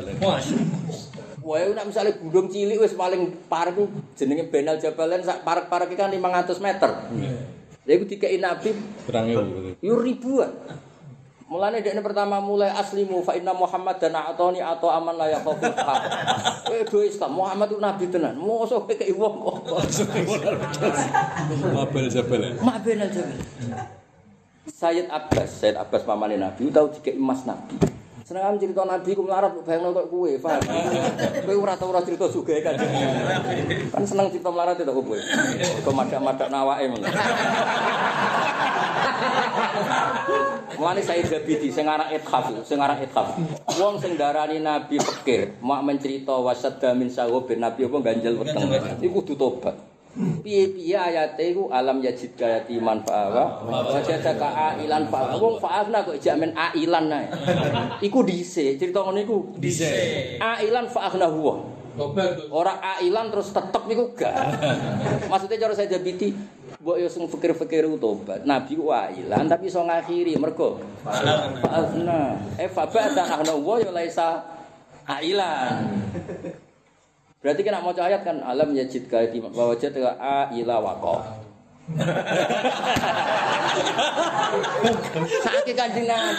Wah, nek misale gunung cilik wis paling parek ku jenenge benal jabalain sak parek-parek kan 500 meter. Lha iku dikai Nabi begitu. yo ribuan. Mulane dekne pertama mulai aslimu fa inna Muhammad dan atoni atau aman la yaqafu haq. Eh do Islam Muhammad itu nabi tenan. Mosok kowe kei wong kok. Mabel jabal. ya? Ma'ben aja. Sayyid Abbas, Sayyid Abbas pamane Nabi tau dikek emas Nabi. Seneng am cerita Nabi ku melarat bayangno kok kowe, paham? Kowe ora tau ora cerita sugih kan. Kan seneng cerita melarat itu kowe. Kok madak-madak nawake. Mulane Sayyid Zabidi sing aran Ithaf, sing aran Ithaf. Wong sing darani Nabi fakir, mak mencerita wasadda min sahobin Nabi apa? Ganjel weteng. Iku kudu tobat. Piye-piye ayate iku? Alam yajid kaya timan fa'awa. Wajadaka ailan fa'awa. Wong fa'alna kok jamin ailan ae iku dhisik. Cerita ngono iku Dhisik. ailan fa'akhna huwa. Tobat Gus. ora ailan terus tetep iku gak. Maksudnya cara saya jabiti mbok yo sing fikir-fikir tobat nabi ku ailan tapi iso ngakhiri mergo fa'akhna eh fa ba'da akhna huwa yo laisa ailan Berarti kena mau ayat kan alam yajid ka di bahwa jat a ila waqo. Sakit kanjeng Nabi.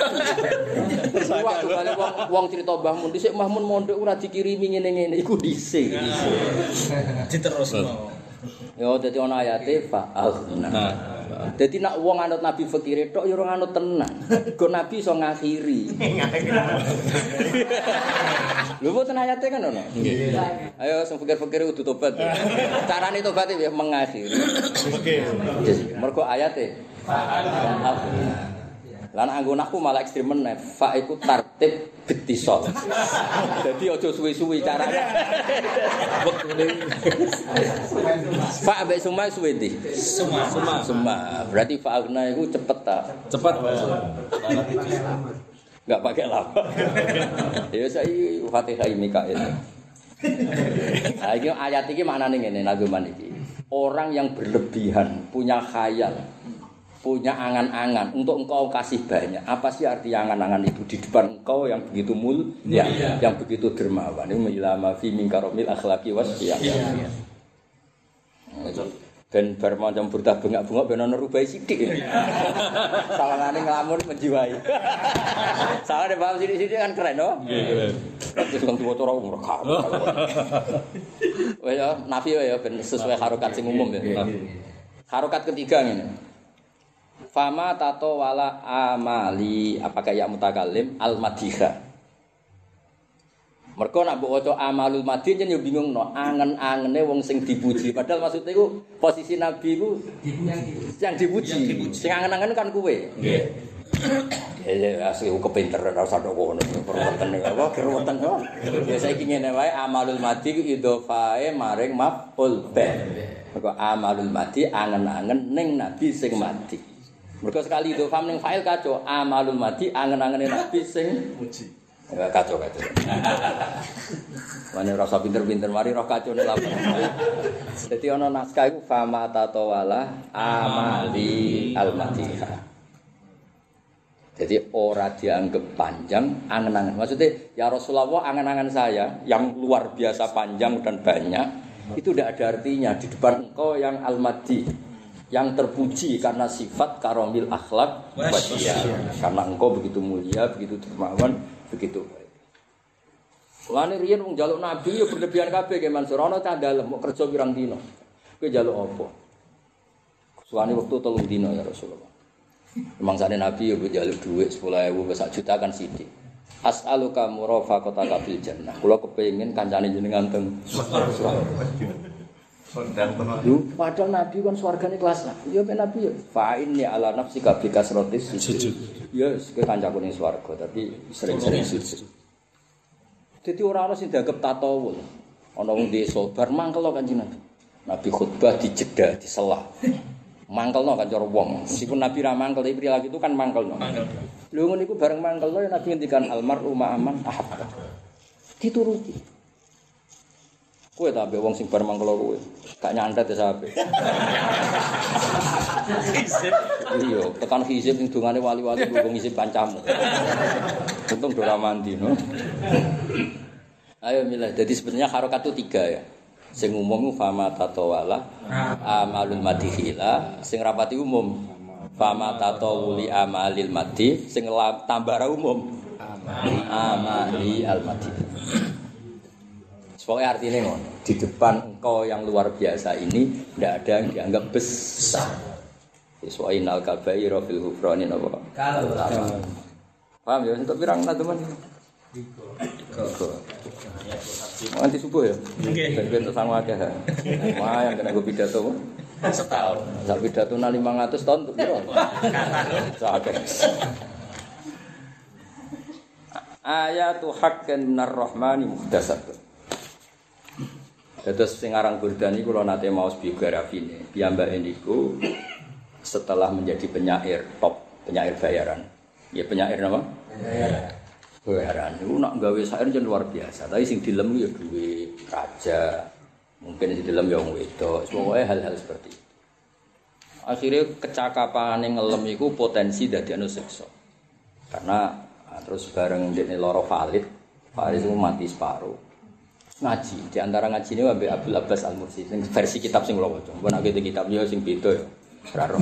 Waktu kali wong wong cerita Mbah Mun dhisik Mbah Mun mondok ora dikirimi ngene-ngene iku dhisik. Diterusno. Yo dadi ana ayate fa Nah, Dadi nak wong anut Nabi fakire tok ya ora anut tenan. Go Nabi iso ngakhiri. Lho boten ayate kan ono. Ayo sing fikir-fikir kudu tobat. Carane tobat ya mengakhiri. Oke. Mergo ayate. Lan anggo aku malah ekstrem meneh. Fa iku tartib betisol. Dadi aja suwi-suwi carane. Wektune. Fa ambek suma suwe ndi? Semua. Suma. Suma. Berarti fa'agna iku cepet ta. Cepat. Enggak pakai lama. ya saya Fatihah Mikail. Nah, ini ayat ini maknanya ngene naguman iki. Orang yang berlebihan, punya khayal, punya angan-angan untuk engkau kasih banyak. Apa sih arti angan-angan itu di depan engkau yang begitu mulia, yang begitu dermawan. Ini ilama fi min karomil akhlaki wasfiyah. Ben bar macam bertah bengak-bengok ben ono rubai sithik. Sawangane nglamun menjiwai. Sawangane paham sithik-sithik kan keren, no? Nggih. Terus wong tuwa cara umur kamu. Ya, nafi ya ben sesuai harokat sing umum ya. Harokat ketiga ngene. Fama tato wala amali apakah ya mutakalim al madhiha. Mergo nak mbok waca amalul yen yo bingung no angen-angene wong sing dipuji. Padahal maksudnya iku posisi nabi iku yang dipuji. Sing angen-angen kan kuwe. Nggih. Ya ya asli kepinter ora usah ngono. Perweten apa kerweten kok. Ya saiki ngene wae amalul madhi ku idhofae maring maf'ul bih. Mergo amalul madhi angen-angen ning nabi sing mati. Mergo sekali idhofa ning fa'il kacau amalul madhi angen-angene nabi sing Muji. Ya, kacau kacau. Mana rasa pinter-pinter mari roh kacau nih lapor. Jadi ono naskah itu fama tatawala amali al Jadi ora dianggap panjang angen-angen. Maksudnya ya Rasulullah angen-angen saya yang luar biasa panjang dan banyak itu tidak ada artinya di depan engkau yang al-madi yang terpuji karena sifat karomil akhlak wasiyah. Karena engkau begitu mulia, begitu dermawan, begitu baik. Lani riyen wong jaluk nabi ya berlebihan kabeh ge Mansur ana cah dalem mau kerja pirang dina. Kowe jaluk apa? Suwane wektu telung dina ya Rasulullah. Memang sana nabi ya jaluk dhuwit 10.000 wis juta kan sithik. As'aluka murafaqataka fil jannah. Kula kepengin kancane jenengan teng swarga. Sondang tenan. Lu padahal nabi kan swargane kelas lah. Ya mek nabi ya fa inni ala nafsika bi kasratis sujud. Ya kancaku ning swarga tapi sering-sering sujud. Jadi orang-orang sing dianggap tatawul. Ana wong desa bar mangkel kanjeng Nabi. Nabi khutbah dijeda, diselah. Mangkelno kan cara wong. Meskipun Nabi ra mangkel tapi perilaku itu kan mangkelno. Lho ngono iku bareng mangkelno ya Nabi ngendikan almar'u ma'aman ahabba. Dituruti. Kowe ta ambek wong sing bar mangkel kowe. Gak nyantet ya sape. Iya, tekan hizib sing dongane wali-wali kuwi ngisi pancamu. Untung do ra mandi no. Ayo milih. Jadi sebenarnya harokat itu tiga ya. Sing umum fama tatawala amalul madihila, sing rapati umum Fama tatawuli amalil madi sing la- tambah ra umum. Amali al madi. Pokoknya artinya ngono, di depan engkau yang luar biasa ini tidak ada yang dianggap besar. Sesuai nal kabai rofil hufroni nopo. Kalau Paham ya? Untuk pirang lah teman. Nanti subuh ya. Ben ben sang wakil ya. Wah yang kena gue pidato. Setahun. Sak pidato na 500 tahun untuk piro? Sakit. Ayatu haqqan minar rahmani muhdasatun. Terus sing aran Burdan niku kula nate maos biografine. Piyambake niku setelah menjadi penyair top, penyair bayaran. Ya penyair apa? Bayaran. Iku nak gawe syair jen luar biasa. Tapi sing dilem ya duwe raja. Mungkin sing dilem ya wong wedok. Pokoke hal-hal seperti itu. Akhirnya kecakapan yang ngelem itu potensi dadi anu. Karena ah, terus bareng dekne loro valid, valid itu mati separuh. Ngaji, di antara ngaji ini Wabi Abdul Abbas Al Mursi, versi kitab sing waca. Mbok nek di kitab yo sing beda ya. Ora roh.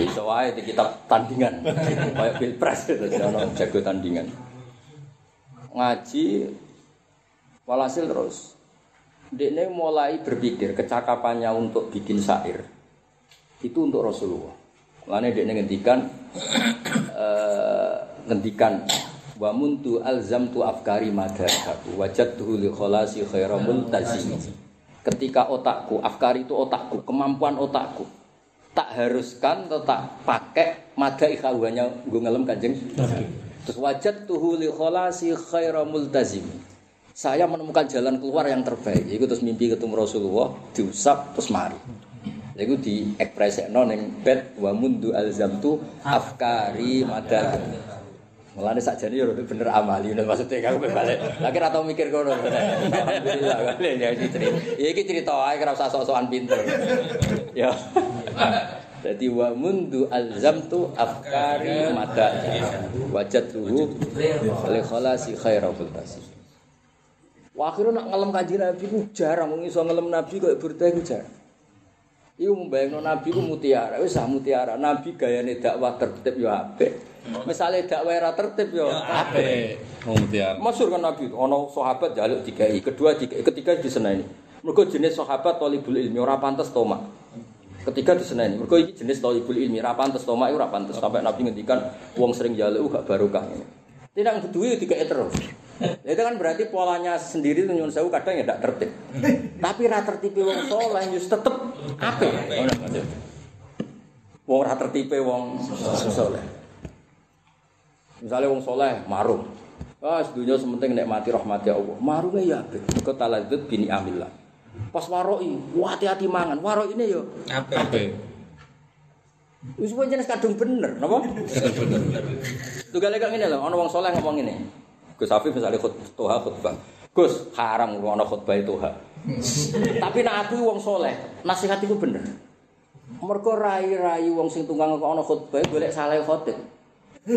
Iso wae di kitab tandingan. Kayak pilpres gitu, ono jago tandingan. Ngaji walhasil terus Dekne mulai berpikir kecakapannya untuk bikin syair itu untuk Rasulullah. Mulane dekne ngendikan eh wa muntu alzamtu afkari madhahabu wajadtuhu li kholasi khairamul tazim. Ketika otakku, afkari itu otakku, kemampuan otakku. Tak haruskan atau tak pakai madai khawanya gue ngelem kanjeng terus wajat tuhu li kholasi khairamul tazim saya menemukan jalan keluar yang terbaik itu terus mimpi ketemu Rasulullah diusap terus mari. Itu di ekspresekno ning bed wa mundu alzamtu afkari madal Mulane sakjane yo bener amali ngono maksudnya aku balik. Ora tau mikir kono. Alhamdulillah kali ya cerita. Ya iki cerita ae ora usah sok-sokan pinter. Ya. Jadi wa mundu alzamtu afkari mada wajadtuhu li khalasi khairul. Wah, akhirnya nak ngelem kaji Nabi ku jarang wong iso ngelem Nabi kok berteh ku jarang. Iku mbayangno Nabi ku mutiara, wis ah mutiara. Nabi gayane dakwah tertib yo apik. Misale dakwah ora tertib yo apik. Wong tiar. Masyhur kan Nabi, ana sahabat jaluk dikai, kedua dikai, ketiga diseneni. Mergo jenis sahabat talibul ilmi ora pantes tomak. Ketiga diseneni. Mergo iki jenis talibul ilmi ora pantes tomak ora pantes sampai Nabi ngendikan wong sering jaluk gak barokah. Tidak duwe dikai terus. Itu kan berarti polanya sendiri itu nyuwun sewu kadang ya tidak tertib. Tapi ra tertipe wong saleh yo tetep apik. Wong ra tertipe wong saleh. Misalnya wong soleh marung. Ah, sedunia sementing nek mati rahmati Allah. Marungnya ya apik. Kau taladzut bini amillah. Pas waroi, hati-hati mangan. Waroi ini yo. Ape? Wis pun jenis kadung bener, napa? Tugale kok ngene lho, ana wong soleh ngomong ngene. Gus Afif misalnya khutbah khutbah. Gus haram ngono khutbah itu ha. Tapi nek aku wong soleh, nasihat iku bener. Mergo rai-rai wong sing tunggang kok ana khutbah golek saleh khotib.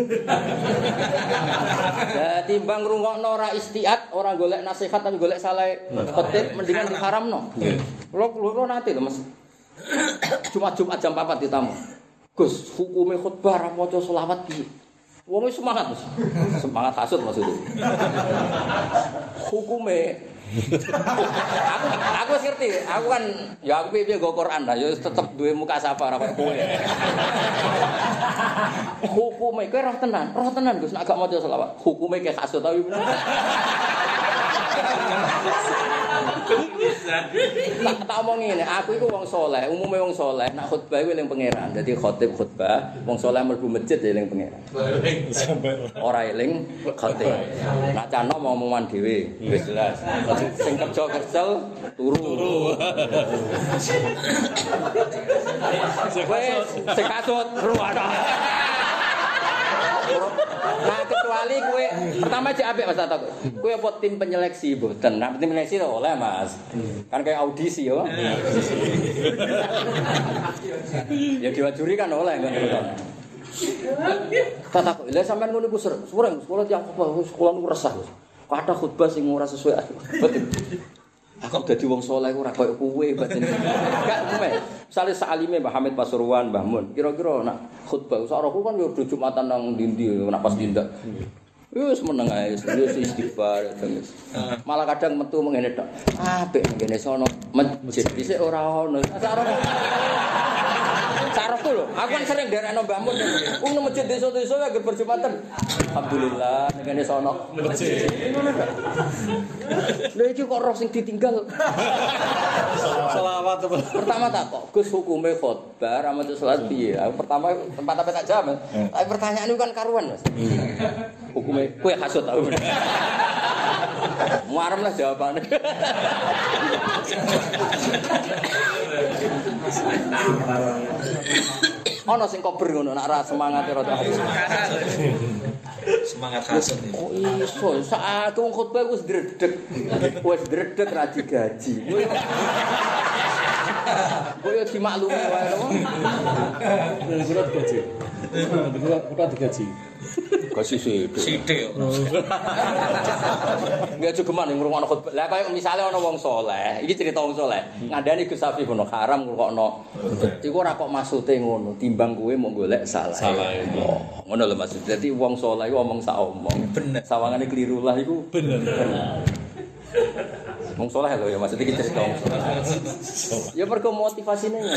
Dadi timbang ngrungokno ora istiad, ora golek nasihat tapi golek saleh khotib mendingan diharamno. Kulo kulo nanti lho Mas. Jumat-Jumat jam 4 ditamu. Gus, hukume khutbah ra maca selawat piye? Wong semangat, Mas. Semangat hasud maksudnya. Hukume aku, aku ngerti, aku kan ya aku piye go Quran lah, ya tetep duwe muka sapa ora kowe. Hukume kowe roh tenan, roh tenan Gus nek gak maca selawat. Hukume kayak hasud tapi. Tak tak omong ngene, aku iku wong soleh, umume wong soleh, nak khutbah iku eling pangeran. Dadi khotib khutbah, wong soleh mlebu masjid ya eling pangeran. Ora eling khotib. Nak cano mau omongan dhewe, wis jelas. Sing kerja kercel turu. Wis sing kasut ruwana. Nah kecuali kue pertama aja apik Mas tak Kue apa tim penyeleksi mboten. Nah tim penyeleksi itu oleh Mas. Kan kayak audisi ya. ya diwajuri kan oleh kan. Kata kok, lha sampean ngono iku ser, sore sekolah apa sekolah nu resah. Kata khutbah sing ora sesuai. Aku dadi wong saleh ora koyo kowe batin. Gak kowe. Misale salime Mbah Hamid Pasuruan, Mbah Mun, kira-kira nak khutbah saroku kan yo Jumatan nang ndi-ndi nak pas tindak. Wis meneng ae, wis istighfar terus. Malah kadang metu mengene tok. Apik ngene sono masjid dhisik ora ono. Saroku. Saroku lho, aku kan sering derekno Mbah Mun. Wong nang masjid desa-desa ya berjumatan. Alhamdulillah ngene sono masjid. Lha iki kok roh sing ditinggal. Selawat apa? Pertama tak kok Gus hukume khotbah ra maca salat piye? Pertama tempat apa tak jawab. Tapi pertanyaan itu kan karuan, Mas. Hukume kowe hasut aku. Muarem lah jawabannya. Ono sing kober ngono nak ra semangat rada habis. Semangat hasut nih. Oh iso, saat wong khotbah wis dredeg. Wis dredeg ra digaji. Kowe dimaklumi wae lho. Kira digaji. Kira digaji. Kasih sithik. Sithik. Enggak cukup ning ngrungokno khotbah. Lah kaya misale ana wong saleh, iki cerita wong saleh. Ngandani Gus Safi ngono haram ngrungokno. Iku ora kok maksude ngono, timbang kowe mau golek salah. Salah, iya. Oh, Ngono lho maksud. Dadi wong saleh iku omong sak omong. Bener. Sawangane keliru lah iku Bener. Wong soleh lho ya maksudnya kita cerita wong soleh. Ya mergo motivasine ya.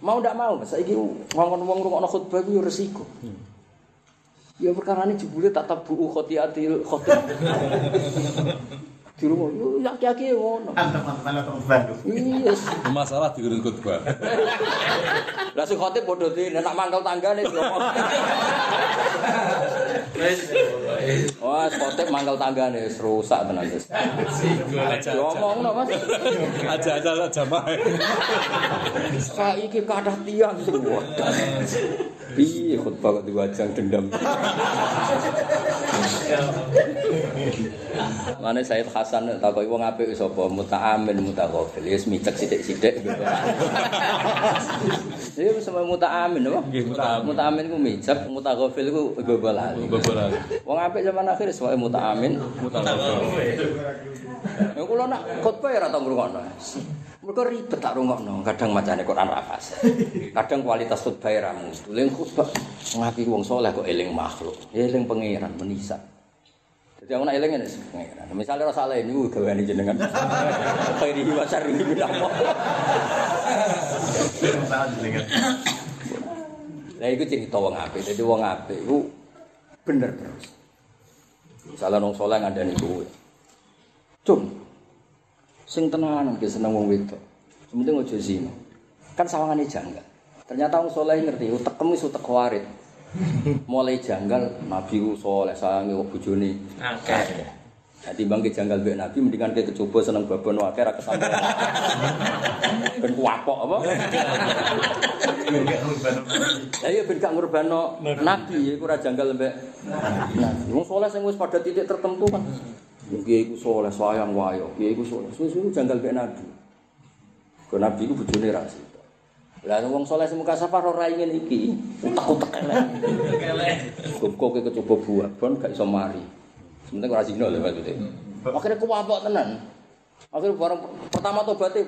Mau ndak mau, saiki wong wong rungokno khutbah iku ya resiko. Ya perkara ini jebule tak tabu khotiatil khotib. Di rumah, yo yaki-yaki ngono. Teman-teman bantu. Iya. Masalah di gurun khutbah. Lah sing khotib padha di nek mangkel tanggane ngomong. Wah, khotib mangkel tanggane wis rusak tenan wis. Yo omongno Mas. Aja aja jamaah. Saiki kathah tiang semua. Piye khutbah kok diwajang dendam. Mane Said Hasan takoki wong apik sapa muta'amin mutaghafil. Ya micek sithik-sithik. Ya wis sama muta'amin apa? Nggih, muta'amin. Muta'amin ku micek, mutaghafil ku gogo Beberan. Wong apik zaman akhir sewae muta'amin. Ya kula nak khotbah ya ora tau ngrungokno. Mergo ribet tak rungokno, kadang macane Quran ra. Kadang kualitas khotbah ra mesti. Ling khotbah ngapi wong saleh kok eling makhluk, eling pangeran menisa. Jadi aku nak eling ngene pangeran. Misale ora salah niku gaweane jenengan. Khairi wa syarri. Salah jenengan. Lah iku cerita wong apik. Dadi wong apik iku bener terus. Misalnya wong saleh ngandani kuwe. Cung. Sing tenanan ki seneng wong wedok. Sementing aja zina. Kan sawangane janggal. Ternyata wong saleh ngerti utekem wis utek warit. Mulai janggal Nabi ku saleh sayange wong bojone. Akeh. Nah, timbang ke janggal mbek Nabi mendingan ke kecoba seneng babon akeh ra kesampe. Ben kuapok apa? Lah iya ben gak ngurbano nabi iku ora janggal mbek nabi. Wong saleh sing wis pada titik tertentu kan. Kiai iku saleh sayang wayo, kiai iku saleh. Suwe-suwe janggal mbek nabi. Ke nabi iku bojone ra sida. Lah wong saleh sing muka safar ora ingin iki, utek-utek elek. Kok ke kecoba buah, bon gak iso mari. Sementing ora zina lho maksudnya. Akhirnya kuwapok tenan. Akhirnya barang pertama tobaté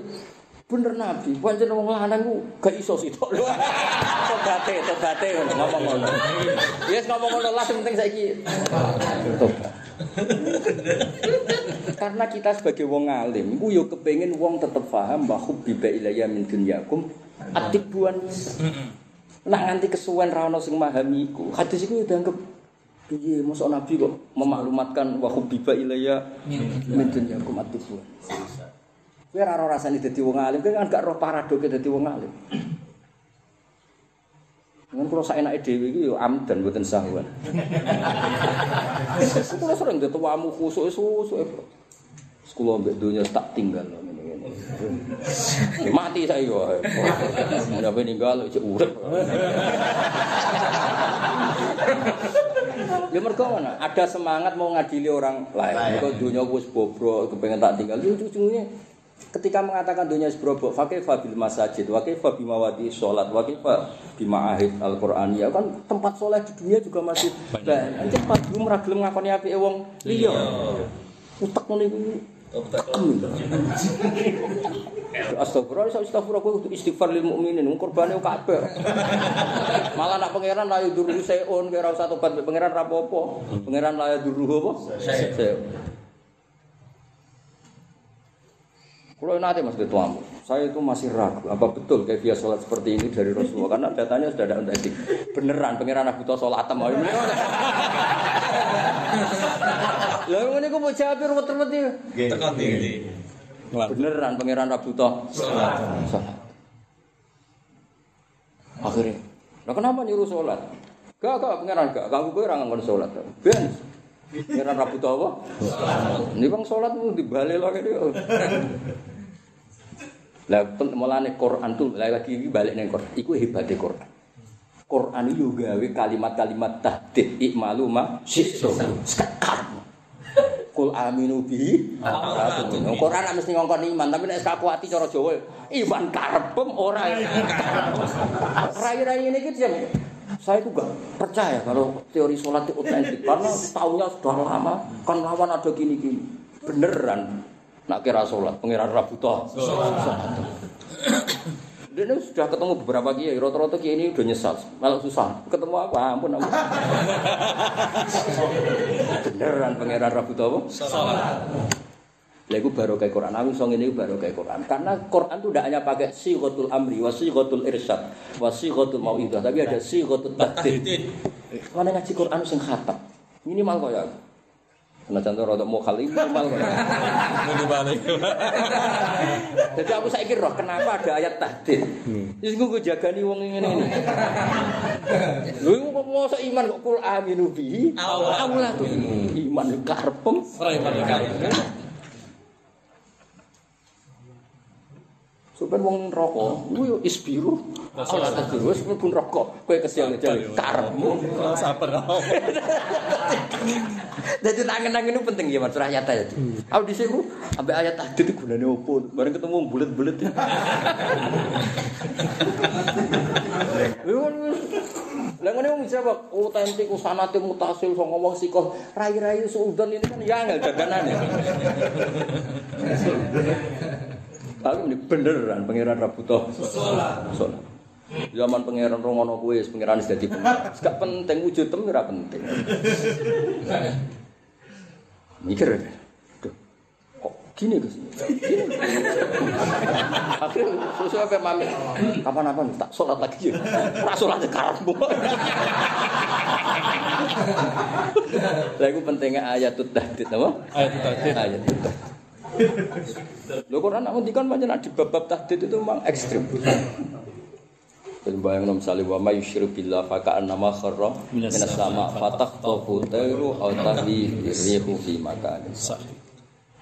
bener nabi, pancen wong lanang ku gak iso sitok lho. Tobaté ngono ngomong ngono. Yes ngomong ngono lah penting saiki tobat. Karena kita sebagai wong alim, iku yo kepengin wong tetep paham bahwa hubbiba ilayya min dunyakum atibuan Nak nganti kesuwen ra ono sing memahami iku. Hadis iku dianggap piye mosok nabi kok memaklumatkan wa hubbiba ilayya min dunyakum atibuan. Kowe ora ora rasane dadi wong alim, kowe kan gak roh paradoke dadi wong alim. Dengan kalau saya naik dewi itu ya amdan buatan sahuan. Kalau sering dia tuamu khusuk khusuk. Sekolah ambek dunia tak tinggal loh ini ini. Mati saya yo. Sampai ninggal cek urip. Ya mergo mana? Ada semangat mau ngadili orang lain. Mergo dunia wis bobrok, kepengen tak tinggal. Itu ujungnya ketika mengatakan dunia sebrobok fakih fabil masajid wakih fabi mawadi sholat wakih bima ahid al quran ya kan tempat sholat di dunia juga masih banyak. cepat belum ragilem ngakoni api wong. Liya utek ngono iku Astagfirullah, iso astagfirullah kuwi kudu istighfar lil mukminin, korbane kabeh. Malah nak pangeran layu duru seun, kira usah tobat pangeran ra apa-apa. Pangeran layu duru apa? Seun. Kalau nanti mas ketuamu, saya itu masih ragu apa betul kayak dia sholat seperti ini dari Rasulullah karena datanya sudah ada tadi beneran pangeran Abu Tho sholat mau ini. Lalu ini aku mau jawab ruwet-ruwet ini. Tekan ini. Beneran pangeran Abu Tho sholat. Akhirnya, nah kenapa nyuruh sholat? Gak, gak, pangeran gak. Kamu gue orang ngomong sholat. Ben, pangeran Abu Tho apa? Ini bang sholat itu dibalik lagi dia. Lah mulane Quran tuh lagi iki balik ning Quran. Iku hebate Quran. Quran itu juga gawe kalimat-kalimat tahdid ikmalu ma syi'tum. Sekar. Kul aminu bi. Quran nek mesti ngongkon iman, tapi nek kaku ati cara Jawa iman karepem ora. Rai-rai ini gitu ya. Saya tuh gak percaya kalau teori sholat itu otentik karena tahunnya sudah lama kan lawan ada gini-gini beneran nak kira sholat pengiran Rabu toh dia ini sudah ketemu beberapa kiai rata-rata kiai ini udah nyesal malah susah ketemu apa ampun ampun beneran pengiran Rabu toh Lah iku baru kayak Quran. Aku song ini baru kayak Quran. Karena Quran itu tidak hanya pakai sighatul amri, wa sighatul irsyad, wa sighatul mau'idah, tapi ada sighatul tahdid. Mana ngaji Quran sing khatam. Minimal kaya aku. Nah contoh rada mokal ini minimal. Muni balik. Jadi aku saiki roh kenapa ada ayat tahdid. Wis gue jagani wong ngene ini. Lho iku kok mosok iman kok kul aminu bihi. Allah tuh. Iman karepem. Ora iman kali. Sampeyan wong rokok, ku yo isbiru. Ora isbiru wis mlebu rokok. Kowe kesial jare karepmu. Ora sabar. Jadi tangan-tangan itu penting ya Mas ayat ayat. Aku di sini sampai ayat tadi itu gunanya opo? Bareng ketemu bulat-bulat. Lah ngene wong jawab otentik usanate mutasil so ngomong sikoh rai-rai suudon ini kan ya angel daganane. Aku ini beneran pangeran Rabuto. Sholat. Zaman pangeran rongono wis pangeran wis dadi pangeran. Gak penting wujud tem ora penting. Mikir. Duh, Kok gini Gus? Gini. Akhirnya sesuai apa mami? Kapan-kapan tak sholat lagi ya. Tak sholat karepmu. Lah iku pentingnya ayat tahdid apa? Ayat tahdid. Ayat tahdid. Lho Quran nak ngendikan pancen di bab-bab tahdid itu memang ekstrim. Dan bayang nom misalnya wa ma yusyrik billah fa ka'annama kharra minas sama fataqtafu tayru aw tahwi rihu fi makanin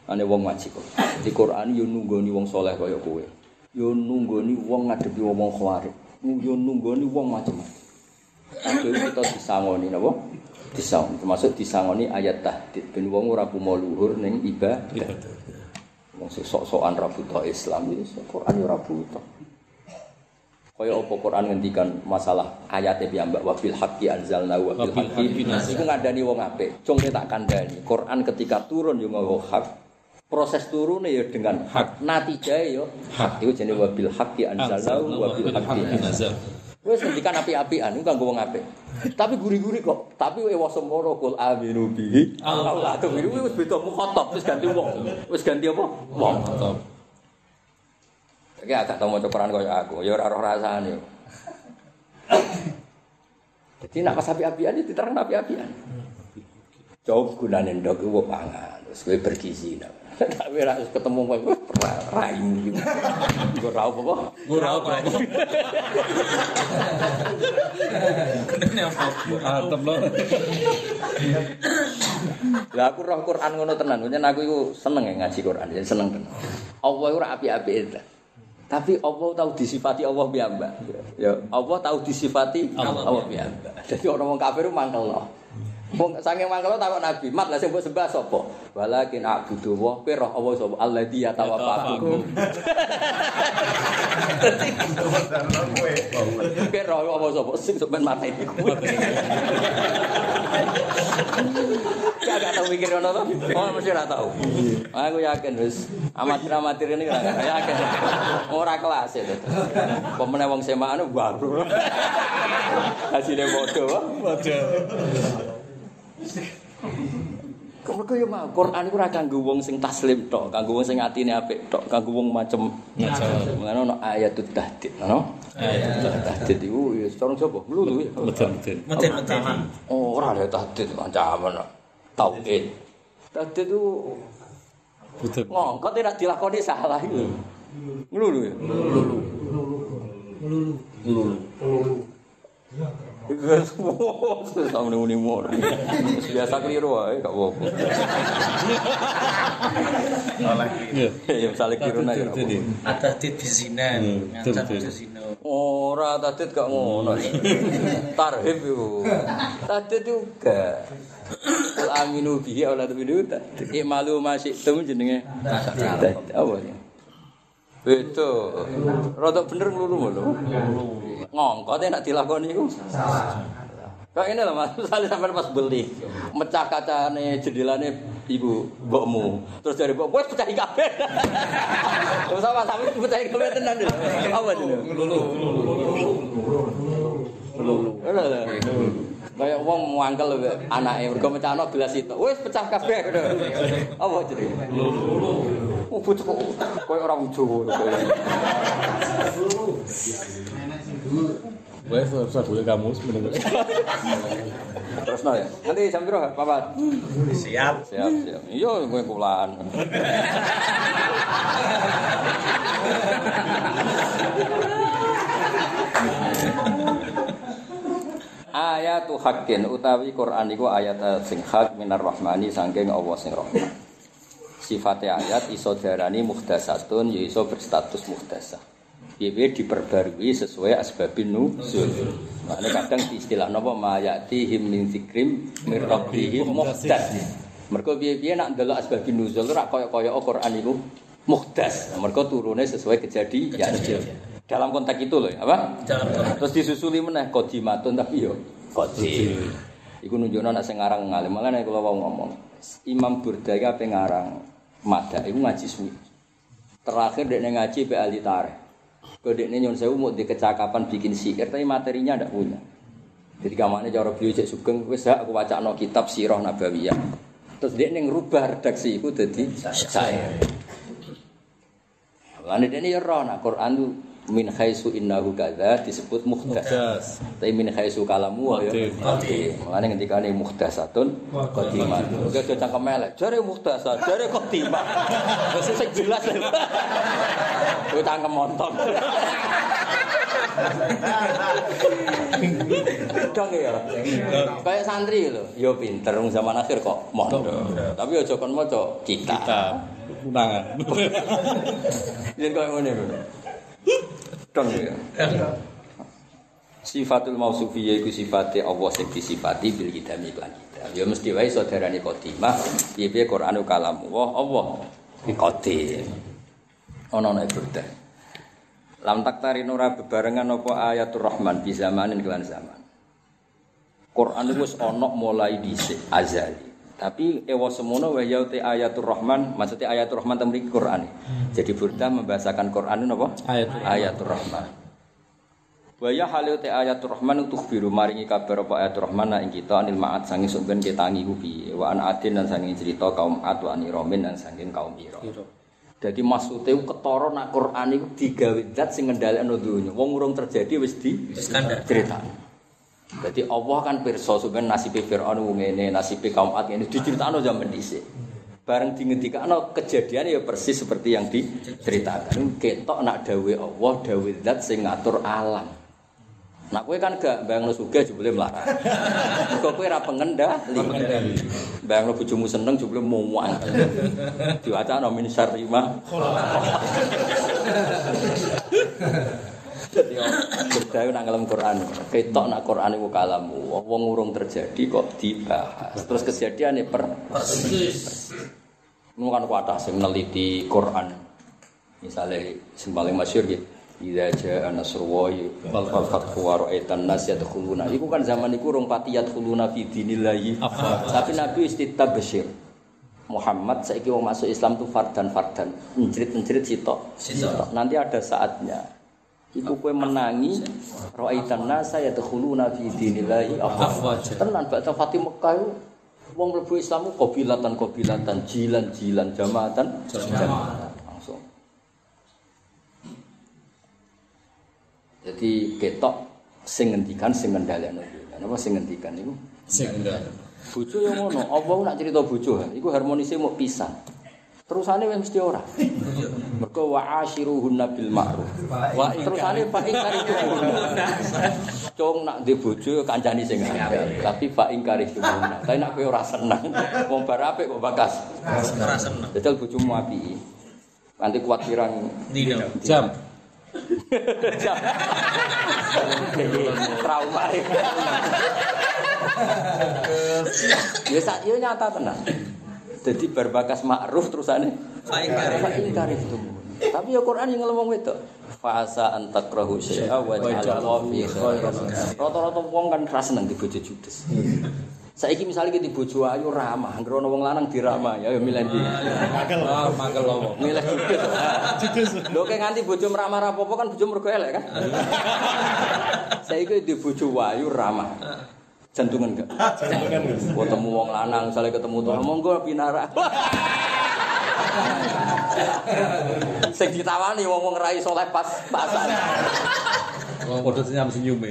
Ane wong ngaji kok. Di Quran yo nunggoni wong soleh kaya kowe. Yo nunggoni wong ngadepi wong khawarij. Yo nunggoni wong macam-macam. Jadi kita disangoni napa? Disangoni termasuk disangoni ayat tahdid ben wong ora kumo luhur ning ibadah. Wong sing sok-sokan ra buta Islam iki Quran yo ora buta. Kaya apa Quran ngendikan masalah ayatnya piyambak wabil haqqi anzalna wa bil Wabil haqqi iku ngandani wong apik. Cung tak kandhani. Quran ketika turun yo nggawa hak. Proses turunnya ya dengan hak. Natijah ya hak. Iku jenenge wabil haqqi anzalna wa bil haqqi. Wes ngendikan api-apian iku kanggo wong apik. Tapi guri-guri kok. Tapi wa semoro kul aminu bihi. Allah tuh wis beda mukhatab wis ganti wong. Wis ganti apa? Wong. Iki agak tau maca Quran kaya aku, ya ora roh rasane. Jadi nak pas api-apian itu diterang api-apian. Coba gunane ndok iku pangan, terus kowe bergizi. Tapi ora harus ketemu kowe raim gitu. Apa-apa. Ora apa. Kenene apa? Atep lo. Lah aku roh Quran ngono tenan, pancen aku iku seneng ya ngaji Quran, jadi seneng tenan. Allah iku ora api-api itu. Tapi Allah tahu disifati Allah piyambak. Ya, Allah tahu disifati Allah Allah piyambak. Jadi orang wong kafir mangkel loh. Wong saking mangkel takok Nabi, "Mat lah sing mbok sembah sapa?" Walakin a'budu wa fi roh Allah sapa alladzi yatawaffakum. Ki roh Allah sapa sing sampean mateni kuwi. Gak gak tau mikir ngono to. Oh mesti ora tau. Aku yakin wis amatir-amatir ini ora yakin. Ora kelas itu. Pemene wong semaan baru. Hasilnya bodoh. Waduh. Mergo yo mau Quran iku ora kanggo wong sing taslim tok, kanggo wong sing atine apik tok, kanggo wong macem Macem. Mulane ono ayatut tahdid, ono. Ayatut tahdid iku ya cara sapa? Mlulu ya. Betul. Meten-meten. Oh, ora ada tahdid ancaman. Tauhid. Tahdid itu Betul. ngongkot tidak dilakoni salah itu. Ngelulu ya? Ngelulu. Ngelulu. Sama muni muni Biasa keliru wae gak apa-apa. Iya. Ya keliru nek. Betul, betul. Tit di. Hmm, betul, Ngancam betul. ke zina. Ora tahdid gak ngono. Tarhib gak. Aminu bihi aula tu'minu tahdid. Ikmalu ma syi'tum jenenge. Apa ya? Itu. Rodok bener nglulu lho. Ngongkot nek dilakoni iku. Kayak ini loh mas, misalnya sampai pas beli, mecah kacane jendelane ibu mbokmu, terus dari mbok, wes pecahi kabeh. Terus sama sampe pecahi kabeh tenan lho. Apa itu? Lulu. Lulu. Kayak wong muangkel anake mergo mecahno gelas itu. Wes pecah kabeh. Apa jenenge? Lulu. Oh, bocah kok koyo orang Jawa. Wes usah boleh kamu sebenarnya. Terus no ya. Nanti jam berapa, Papat? Siap. Siap, siap. Iya, gue kulaan. Ayatu hakin utawi Quran iku ayat sing hak minar rahmani saking Allah sing rahman. Sifatnya ayat iso darani muhdasatun ya iso berstatus muhdasah. Piye diperbarui sesuai asbabin nuzul. Makanya kadang istilah napa mayati him min zikrim min rabbihim muhdas. Mergo piye-piye nak ndelok asbabin nuzul ora kaya-kaya Quran iku muhdas. Mergo turune sesuai kejadian. Dalam konteks itu loh, apa? Dalam konteks. Terus disusuli meneh kodimatun tapi yo kodim. Iku nunjukno nek sing ngarang ngalim. Malah nek kula wau ngomong, Imam Burda iki ape ngarang Mada iku ngaji suwi. Terakhir dekne ngaji pe ahli tarikh. Kok dekne nyon sewu mau di kecakapan bikin syair tapi materinya ndak punya. Jadi kamane cara beliau cek sugeng wis aku wacana kitab Sirah Nabawiyah. Terus dekne ngrubah redaksi iku dadi syair. Lan dekne ya roh nak Quran tu min khaisu innahu kadza disebut muhdas. Tapi min khaisu kalamu ya. Mulane ngendikane muhdasatun qadimatun. Oke aja cangkem elek. Jare muhdasat, jare qadimah. Wis sing jelas. Kowe cangkem montok. Dong ya. Kayak santri lho, yo pinter wong zaman akhir kok mondok. Tapi aja kon maca kita. Kita undangan. Yen koyo ngene. Dong ya. Sifatul mausufiyah iku sifate Allah sing disifati bil kidami lan kita. Ya mesti wae saudarane qadimah, piye-piye Qur'anu kalam Allah, Allah qadim. Ono nek burda. Lam taktari nura bebarengan apa ayatul rahman di zamanin kelan zaman. Quran itu ana mulai dhisik azali. Tapi ewa semono wa yaute ayatul rahman, maksudnya ayatul rahman temri Quran. Jadi burda membahasakan Quran itu apa? Ayatul ayatul rahman. Wa ya halu te ayatul rahman untuk biru maringi kabar apa ayatul rahman ing kita anil ma'at sangi sumben ketangi kubi wa an adin dan sangi cerita kaum ad wa aniromin dan sangi kaum iro. Jadi maksudnya ketara nak Quran itu digawe zat sing ngendhalekno donya. Wong urung terjadi wis di cerita. Jadi Allah kan pirsa sampeyan nasibe Firaun wong ngene, nasibe kaum Ad ngene diceritakno zaman dhisik. Bareng dingendikakno kejadian ya persis seperti yang diceritakan. Ketok nak dawe Allah, dawe zat sing ngatur alam. Nak kowe kan gak bayangno sugih jebule melarat. Mergo kowe ora pengendali. Bayangno bojomu seneng jebule muwang. Diwacana min syarri ma Jadi berdaya nang ngelem Quran. Ketok nak Quran iku kalamu. Wong urung terjadi kok dibahas. Terus kejadiannya per Ini kan kuatah sing neliti Quran. Misalnya sing paling masyhur gitu. Idza jaa nasrullahi wal fathu wa ra'aitan nas yadkhuluna. Iku kan zaman iku rong pati yadkhuluna fi dinillahi. Tapi Nabi wis ditabsyir. Muhammad saiki wong masuk Islam tuh fardan fardan. Encrit-encrit sitok. Sitok. Nanti ada saatnya. Iku kue menangi ra'aitan nas yadkhuluna fi dinillahi afwaja. Tenan bakal Fatih Mekah iku wong mlebu Islam kobilatan kobilatan, jilan jilan, jamaatan jamaatan. Langsung. Jadi ketok sing ngendikan sing ngendhalekno. Napa sing ngendikan niku? Sing. Bojo yang ngono, apa nak cerita bojo, iku mau pisan. Terusane wis mesti ora. Mergo wa ashiruhunna bil ma'ruf. Terusane fa ing karihunna. Cung nak ndek bojo kancani sing apik, tapi fa ing karihunna. Tapi nak kowe ora seneng, wong bar apik kok bakas. Ora seneng. Dadi bojomu apiki. Nanti kuat pirang Dino. jam. jam. Trauma. Ya sak yo nyata tenan. Jadi berbakas ma'ruf terusane fa in karihtum. Tapi ya Quran yang ngomong itu. Fasa antakrahu syai'a wa ja'alallahu fi khairan. Rata-rata wong kan ra seneng di bojo judes. Saiki misalnya kita bojo ayu ramah, anggere ana wong lanang diramah, ya ya milih ndi. Ah, mangkel lowo. Milih judes. Lho kayak nganti bojo meramah ra apa-apa kan bojo mergo elek kan. Saiki di bojo ayu ramah. Jantungan enggak? Jantungan. Ketemu wong lanang, misalnya ketemu tuh, monggo pinara. Sing ditawani wong-wong rai soleh pas pasan. Wong padha senyum senyum e.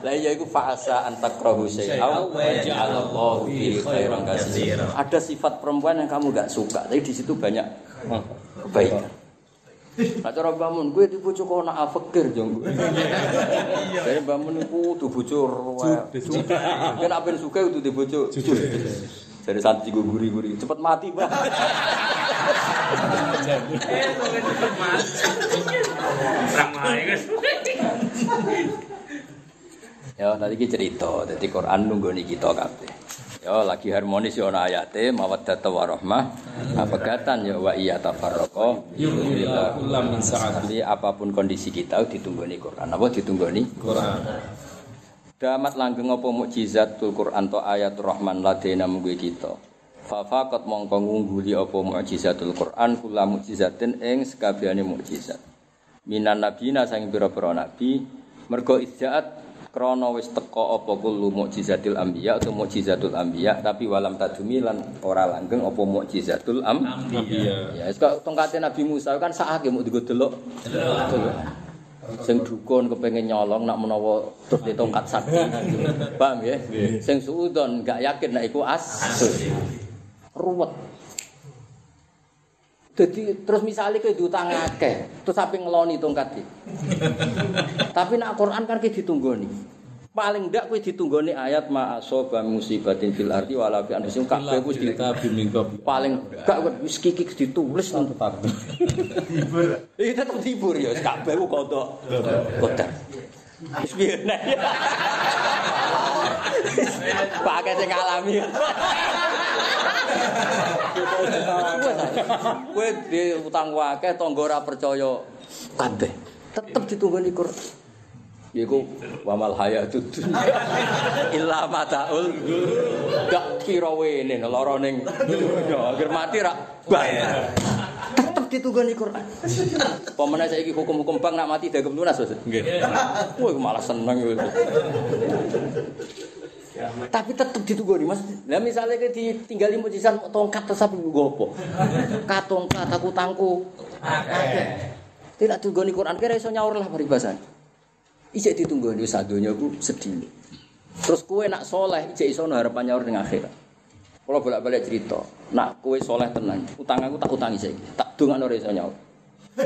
Lah iya iku fa'asa antakrahu syai'a wa ja'alallahu fi khairan katsira. Ada sifat perempuan yang kamu gak suka, tapi di situ banyak kebaikan. Nak cara bangun, gue di bojo kok nak afekir jong. Jadi bangun iku kudu bojo judes. Kan apen suka kudu di bojo judes. Jadi santri gue guri-guri, cepet mati, Pak. Ya, tadi kita cerita, jadi Quran nunggu kita kabeh. Ya, lagi harmonis ya ana ayate mawaddah warahmah. Apegatan ya wa iya tafarraqa. Yuhillahu kullam min sa'ati. Apa pun kondisi kita ditunggoni Quran. Apa ditunggoni? Quran. Damat langgeng apa mukjizatul Quran to ayatul Rahman ladena munggu kita. Fafaqat mongko ngungguli apa mukjizatul Quran kula mukjizatin ing sekabehane mukjizat. Minan nabina sang pira-pira nabi mergo izzaat krana wis teka apa kullu mukjizatil anbiya atau mukjizatul anbiya tapi walam tadumi lan ora langgeng apa mukjizatul anbiya. Ya, wis kok tongkate Nabi Musa kan sakake mau digo delok. Delok. Sing dukun kepengen nyolong nak menawa terus di tongkat sakti. Paham ya? Sing suudon gak yakin nek iku as. Ruwet. Jadi terus misalnya kayak diutang akeh, terus sampai ngeloni tongkat iki. Tapi nak Quran kan kayak ditunggoni. Paling ndak kowe ditunggoni ayat ma asoba musibatin fil ardi wala fi anfusikum kabeh wis paling gak wis kikik ditulis nang Tetap. Iki tetep dibur ya, kabeh ku kodok. Kodar. Wis piye. Pakai sing alami. Kowe di utang akeh tangga ora percaya kabeh. Tetep ditunggoni Quran. Yaiku wamal hayatud dunya illa mataul gak kira wene lara ning dunya akhir mati ra bayar tetep ditunggoni Quran pemene saiki hukum-hukum bank nak mati dagem lunas Nggih. Wah, malah seneng. Tapi tetep ditunggoni Mas. Lah misalnya ke ditinggali mujizat mau tongkat terus apa nggo apa? Katongkat aku tangku. Akeh. Tidak tunggoni Quran kira iso nyaur lah peribahasane. Ijek ditunggoni sadonya ku sedih. Terus kue nak soleh, ijek iso harapan nyaur ning akhirat. Kalau bolak-balik cerita, nak kue soleh tenang, utang aku tak utangi saiki, tak dongakno ora iso nyaur.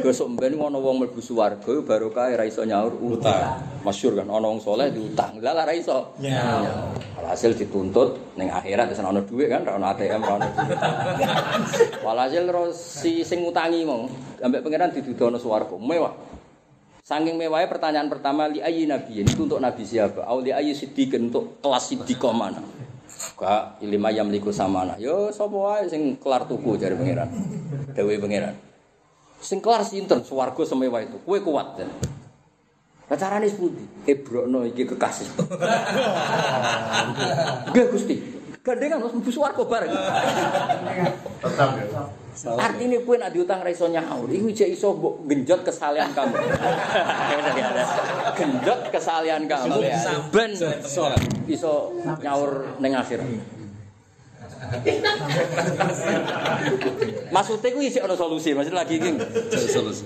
Gosok mben ngono wong mlebu swarga baru kae ra iso nyaur utang. Masyhur kan ana wong soleh diutang. Lah lah ra iso. Nyaur. Hasil dituntut ning akhirat wis ana dhuwit kan, ra ana ATM, ra ana. duit. Walhasil si sing ngutangi mau ambek pangeran didudono swarga mewah. Saking mewahnya pertanyaan pertama li ayyi nabiyin itu untuk nabi siapa? Au li ayyi siddiqin untuk kelas siddiqah mana? Gak ilmu ayam liku samana. Yo sapa wae sing kelar tuku jare pangeran. Dewe pangeran. Sing kelar sinten swarga semewah itu. Kowe kuat dan. Lah carane sepundi? Ebrokno iki kekasih. Nggih Gusti. Gandengan wis mlebu swarga bareng. Tetap ya. Artinya kue nak diutang ra iso nyaur, iku jek iso mbok genjot kesalehan kamu. genjot kesalehan kamu ben iso nyaur ning akhirat. Maksudnya ku isih ana solusi, maksud lagi iki. Solusi.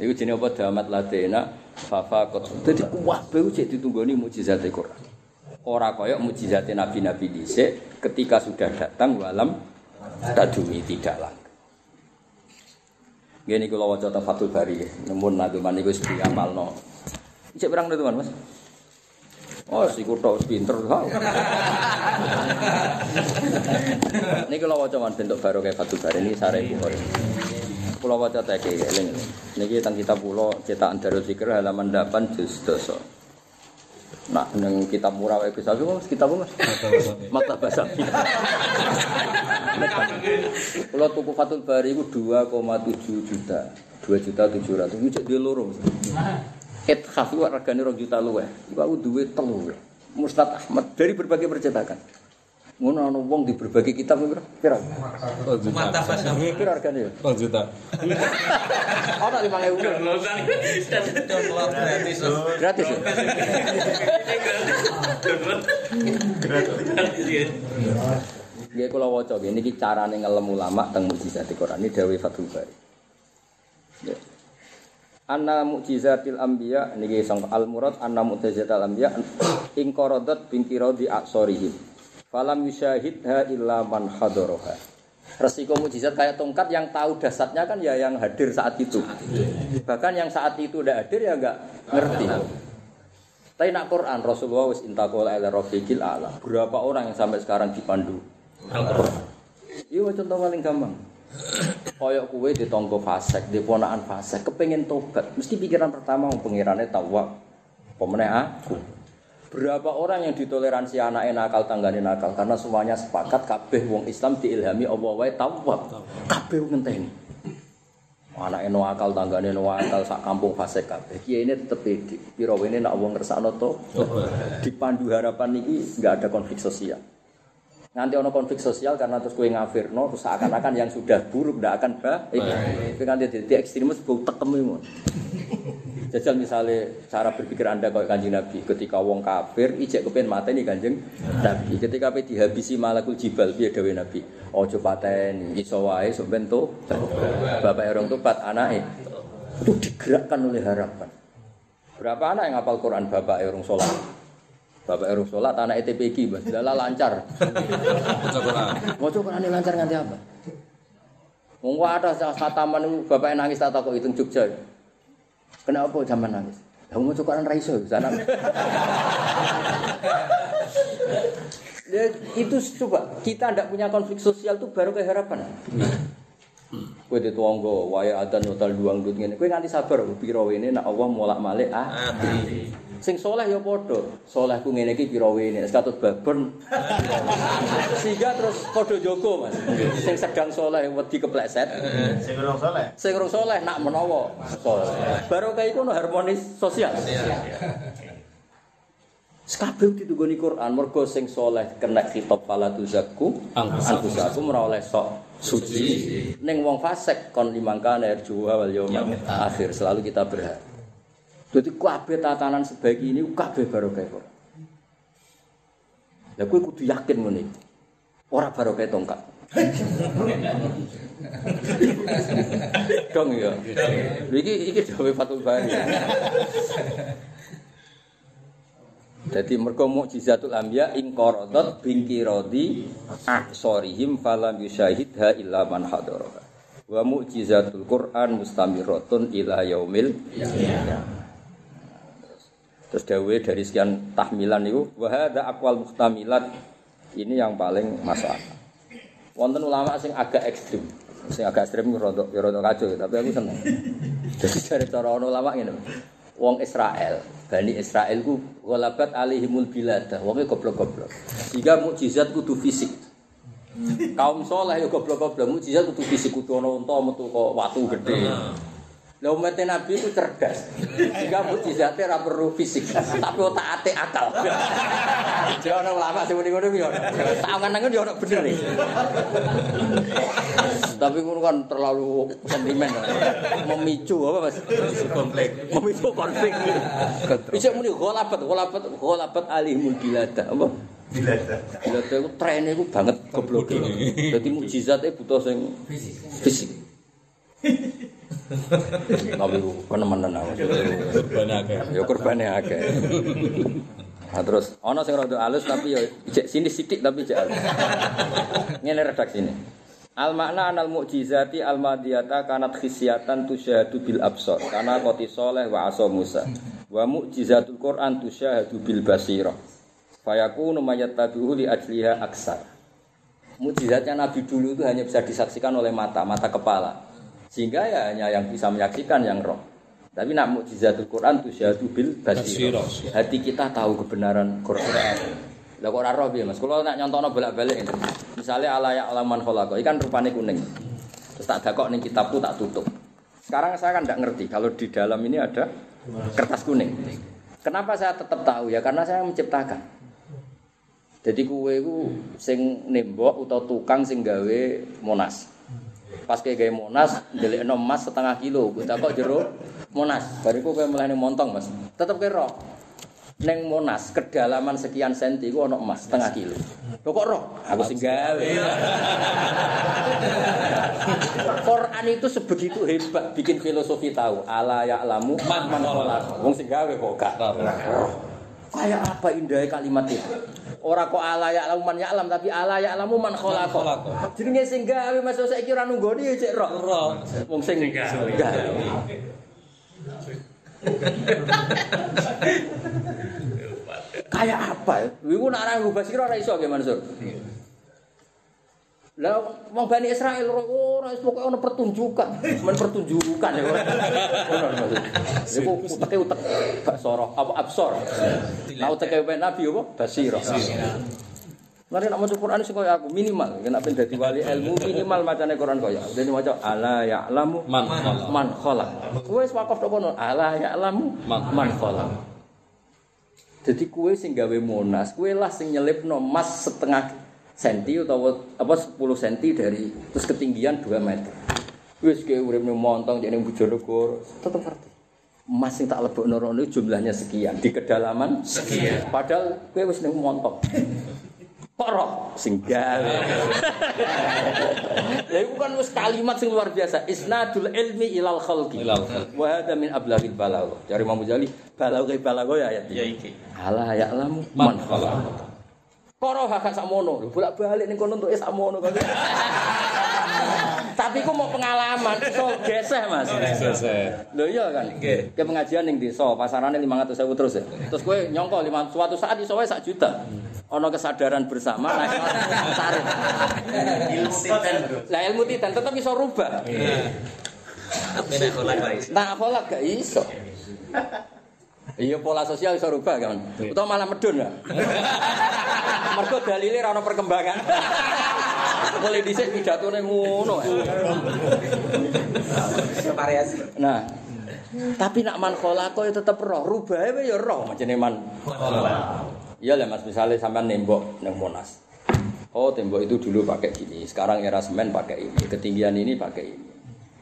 Iku jenenge apa damat ladena fafa kot. Dadi kuat bae jek ditunggoni mukjizat Quran. Ora kaya mukjizat nabi-nabi dhisik ketika sudah datang walam tadumi tidak lagi. Gini kalau wajah tafatul bari, namun naduman itu seperti amal no. Cek berang teman mas. Oh, si kuto pinter tau. Ini kalau man bentuk baru kayak fatul bari ini sare bukhari. Pulau tak kayak eling. Niki tentang kita pulau cetakan Darul Zikr halaman 8 juz doso. Nah, neng kitab murah wae Gus Agung, Mas, kitab Mas? Mata bahasa. Kalau tuku Fatul Bari itu 2,7 juta. 2 juta 700. Itu cek dia loro. Ithaf itu regane 2 juta luweh. Iku aku duwe telu. Mustad Ahmad dari berbagai percetakan. Ngono ana wong di berbagai kitab pira? Pira? Mantap Mas. Pira regane ya? Oh, juta. Ana 5000. Download gratis. Gratis ya? Nggih kula waca nggih niki carane ngelem ulama teng mukjizat Quran ini dawuh Fathul Bari. Anna mukjizatil anbiya niki sang al murad anna mukjizatil anbiya ing qaradat bingkira di aksorihim. Falam yusyahidha illa man hadaraha. Resiko mukjizat kayak tongkat yang tahu dasarnya kan ya yang hadir saat itu. Bahkan yang saat itu udah hadir ya enggak ngerti. Tapi nak Quran Rasulullah wis intakola ila rafiqil ala. Berapa orang yang sampai sekarang dipandu Al-Quran. Iya contoh paling gampang. Koyok kue di tonggo fasek, di ponaan fasek, kepengen tobat. Mesti pikiran pertama mau pengirannya tawa. Pemenang aku. Berapa orang yang ditoleransi anaknya nakal tanggane nakal karena semuanya sepakat kabeh wong Islam diilhami Allah wae tawab. Kabeh wong ngenteni. Anake no akal tanggane no akal sak kampung fasik kabeh. Kiai ini tetep pede. Piro wene nak wong ngersakno to. Dipandu harapan iki enggak ada konflik sosial. Nanti ono konflik sosial karena terus kue ngafirno terus seakan-akan yang sudah buruk tidak akan baik. Tapi nanti di ekstremis bau tekem imun. Jajal misalnya cara berpikir anda kayak kanjeng Nabi ketika wong kafir ijek kepen mata ini kanjeng Nabi. Ketika pe dihabisi malakul jibal biar dawe Nabi? Ojo pateni iso wae sampean to. Bapak orang tobat anake. Itu digerakkan oleh harapan. Berapa anak yang hafal Quran bapak orang sholat bapak orang sholat anak ETPG mas lala lancar mau coba ini lancar nganti apa Wong ada saat taman itu bapak nangis tak tahu hitung Jogja. Kenapa zaman nangis? Lah mau coba kan raiso sana. Ya, itu coba kita tidak punya konflik sosial tuh baru kayak Kue di tuanggo, waya ada notal duang dut ngene. Kue nganti sabar, piro ini nak Allah molak malik ah. Sing soleh ya podo, soleh ku ngene iki piro ini, sekatut babon. Sehingga terus podo jogo mas. Sing sedang soleh wedi kepleset, Sing urung saleh. sing rung soleh nak menawa soleh. Baru kayak iku no harmonis sosial. Sekabeh ditunggoni Quran mergo sing soleh kena kitab fala tuzakku anfusakum ora oleh sok suci ning wong fasik kon limangkane arjuha wal yaumil akhir selalu kita berharap. Jadi kabeh tatanan sebaik ini kabeh barokah Quran. Lah kowe kudu yakin ngene. Ora barokah tongkat. Dong ya. Iki iki dawuh Fatul Bari. Jadi mergo mukjizatul anbiya ing qaradot bingkirodi aksorihim falam yusyahidha illa man hadara. Wa mukjizatul Quran mustamiratun ila yaumil Terus dawe dari sekian tahmilan itu wa hadza aqwal muhtamilat ini yang paling masuk akal. Wonten ulama sing agak ekstrim. Sing agak ekstrim rodok ya rodok kacau tapi aku seneng. Jadi dari cara ulama ngene. Wong Israel, Bani Israel ku ghalabat alaihimul bilad. Wonge goblok-goblok. Sehingga mukjizat kudu fisik. Kaum soleh ya goblok-goblok, mukjizat kudu fisik kudu ana unta metu kok watu gede. Lah umat Nabi itu cerdas. Sehingga mukjizatnya ora perlu fisik, tapi otak ate akal. Dia ana ulama sing muni ngono ya. Tangan-tangan ya ora bener iki. Tapi ngono kan terlalu sentimen. Memicu apa Mas? konflik. Memicu konflik. Bisa muni ghalabat, ghalabat, ghalabat alimul bilada. Apa? Dilada. Bilada itu trennya itu banget goblok. Jadi mukjizatnya butuh sing fisik. Tapi penemenan aku. Korban akeh. Ya kurbane akeh. Nah, terus ana sing rada alus tapi ya jek sini sithik tapi jek alus. Ngene redaksine. Al makna anal mukjizati al madiyata kanat khisyatan tusyahadu bil absar karena qoti soleh wa asa Musa. Wa mukjizatul Quran tusyahadu bil basira. Fayakunu mayattabi'uhu li ajliha aksar. Mukjizatnya Nabi dulu itu hanya bisa disaksikan oleh mata, mata kepala. Sehingga ya hanya yang bisa menyaksikan yang roh. Tapi nak mukjizatul Quran tu syahadu bil. Basira. Hati kita tahu kebenaran Quran. Lah kok roh piye Mas? Kalau nak nyontono bolak-balik ini. Misalnya ala ya alaman khalaqa, ikan rupane kuning. Terus tak dakok ning kitabku tak tutup. Sekarang saya kan tidak ngerti kalau di dalam ini ada kertas kuning. Kenapa saya tetap tahu ya? Karena saya menciptakan. Jadi kue itu sing nembok atau tukang sing gawe monas. Pas kayak gawe monas, delik emas setengah kilo. Kita kok jero monas. Bariku kayak mulai montong mas. Tetap kira neng monas kedalaman sekian senti ku ono emas setengah kilo. Lo kok roh? Aku sing gawe. Quran itu sebegitu hebat bikin filosofi tahu. Ala ya'lamu man man khalaqa. Wong sing gawe kok roh. Kayak apa indahnya kalimat itu? Ora kok ala ya'lamu man ya'lam tapi ala ya'lamu man khalaqa. Jenenge sing gawe Mas saiki ora nunggoni ya cek roh. Roh. Wong sing gawe. Kayak apa ya? Iku nak ora ngubah sira ora iso ge Mansur. Lah wong Bani Israil ora ora wis pokoke ono pertunjukan, men pertunjukan ya ora. Ora maksud. Iku uteke utek basara apa absor. Lah uteke ben Nabi apa? Basira. Mari nak maca Quran sing kaya aku minimal, nek ben dadi wali ilmu minimal macane Quran kaya. Dene maca ala ya'lamu Man khalaq. man khalaq. Wis wakaf tok kono ala ya'lamu Man- khalaq. Jadi kue sing gawe monas, kue lah sing nyelipno emas setengah senti atau apa 10 senti dari terus ketinggian 2 meter. Wis kue uripne montong jadi Bojonegoro, tetep ngerti. Emas sing tak lebokno rono jumlahnya sekian, di kedalaman sekian. Padahal kue wis ning montok. Kok roh sing gawe. Lah iku kan wis kalimat sing luar biasa. Isnadul ilmi ilal khalqi. Wa hadza min ablaghil balagh. Dari Imam Ghazali, balagh balagh ya ayat Ya iki. Ala ya'lamu Man man khalaq. Koro hak sakmono, bolak-balik ning kono entuke sakmono kan. Tapi ku mau pengalaman, so geseh Mas. Selesai. Lho iya kan. Ke pengajian ning desa, pasarane 500.000 terus ya. Terus kowe nyongko lima suatu saat iso wae sak juta. Ono kesadaran bersama naik tarif. Ilmu titan. Lah ilmu titan tetep iso rubah. Tapi nek kolak. Nah, pola gak iso. Iya pola sosial iso rubah kan. Utawa malah medun ya. Mergo dalile ora ono perkembangan. Mulai dhisik pidatone ngono. Variasi. Nah, tapi nak man kholako ya tetep roh, rubahe wae ya roh macane man. Iya lah Mas, misalnya sampean nembok nang Monas. Oh, tembok itu dulu pakai gini, sekarang era semen pakai ini, ketinggian ini pakai ini.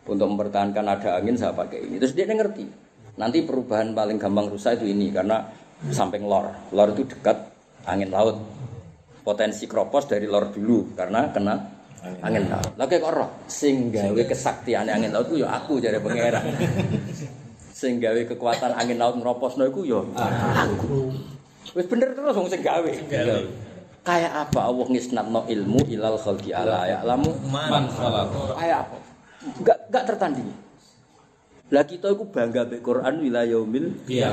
Untuk mempertahankan ada angin saya pakai ini. Terus dia ngerti. Nanti perubahan paling gampang rusak itu ini karena samping lor. Lor itu dekat angin laut. Potensi kropos dari lor dulu karena kena angin laut. Lah kok roh sing gawe kesaktian angin laut ku ya aku jare pangeran. sing gawe kekuatan angin laut ngroposno iku ya aku. Wis bener terus wong sing gawe. Kayak apa Allah ngisnatno ilmu ilal khalqi ala ya'lamu Man khalaq. kayak apa? Enggak enggak tertandingi. Lah kita iku bangga mek Quran wilayaumil Iya.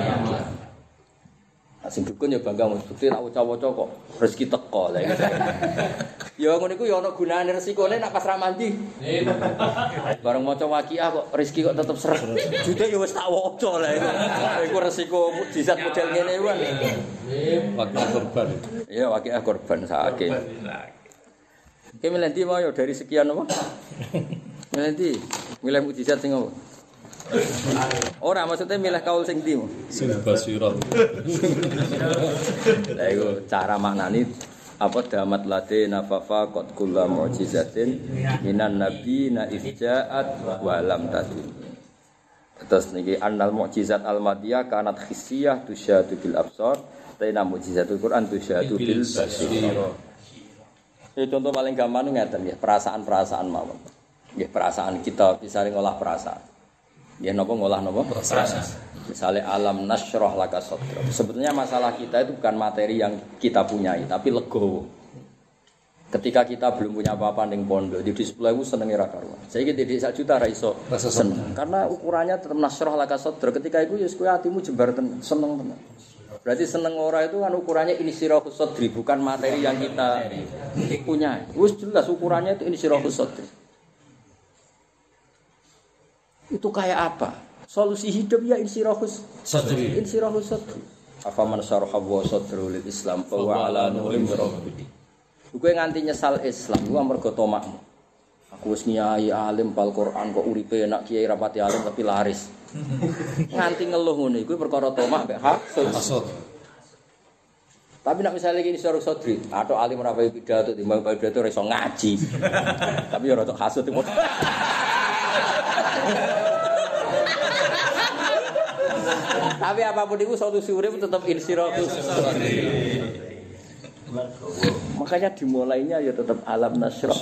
Nah, sing dukun ya bangga mesti nak waca-waca kok rezeki teko lah gitu. ya ngono iku ya ana gunane resikone nak pas ra mandi. Bareng maca waqiah kok rezeki kok tetep seret. Jude ya wis tak waca lah itu. Iku resiko mukjizat model ngene iku kan. Waktu korban. Ya waqiah korban sakit. Oke milih mau ya dari sekian apa? Milih? Milih mukjizat sing apa? Ora maksudnya milih kaul sing ndi. Sing basirat. Lah iku cara maknani apa damat lade nafafa qad kullu mu'jizatin minan nabiyina ifja'at wa lam tadun. Terus niki annal mu'jizat al madiyah kanat khissiyah tusyadu bil absar Taina mu'jizatul Quran tusyadu bil basir. Ya contoh paling gampang ngeten ya, perasaan-perasaan mawon. Ya perasaan kita bisa ngolah perasaan. Ya napa ngolah napa? Perasaan. Misalnya alam nasroh laka sodro. Sebetulnya masalah kita itu bukan materi yang kita punyai, tapi legowo. Ketika kita belum punya apa-apa ning pondok, di display itu seneng ra karuan. Saya gitu di sak juta ra iso seneng. Karena ukurannya tetap nasroh laka sodro. Ketika itu ya hatimu jembar seneng tenan. Berarti seneng ora itu kan ukurannya ini sirahus sodri, bukan materi yang kita punya. Wis jelas ukurannya itu ini sirahus sodri. Itu kayak apa? Solusi hidup ya insirahus Sadri. insirahus sadri. Apa man syaraha wa sadru lil Islam fa wa ala nurim rabbi. Kowe nganti nyesal Islam ku mergo tomakmu. Aku wis nyai alim pal Quran kok uripe enak kiai rapati alim tapi laris. nganti ngeluh ngono iku perkara tomak mek hasud. Tapi nak misalnya gini seorang sodri, atau alim rapai pidato, timbang pidato iso ngaji. Tapi ya rada hasud itu. Tapi apa pun itu solusi urip tetap insiratus. Makanya dimulainya ya tetap alam nasroh.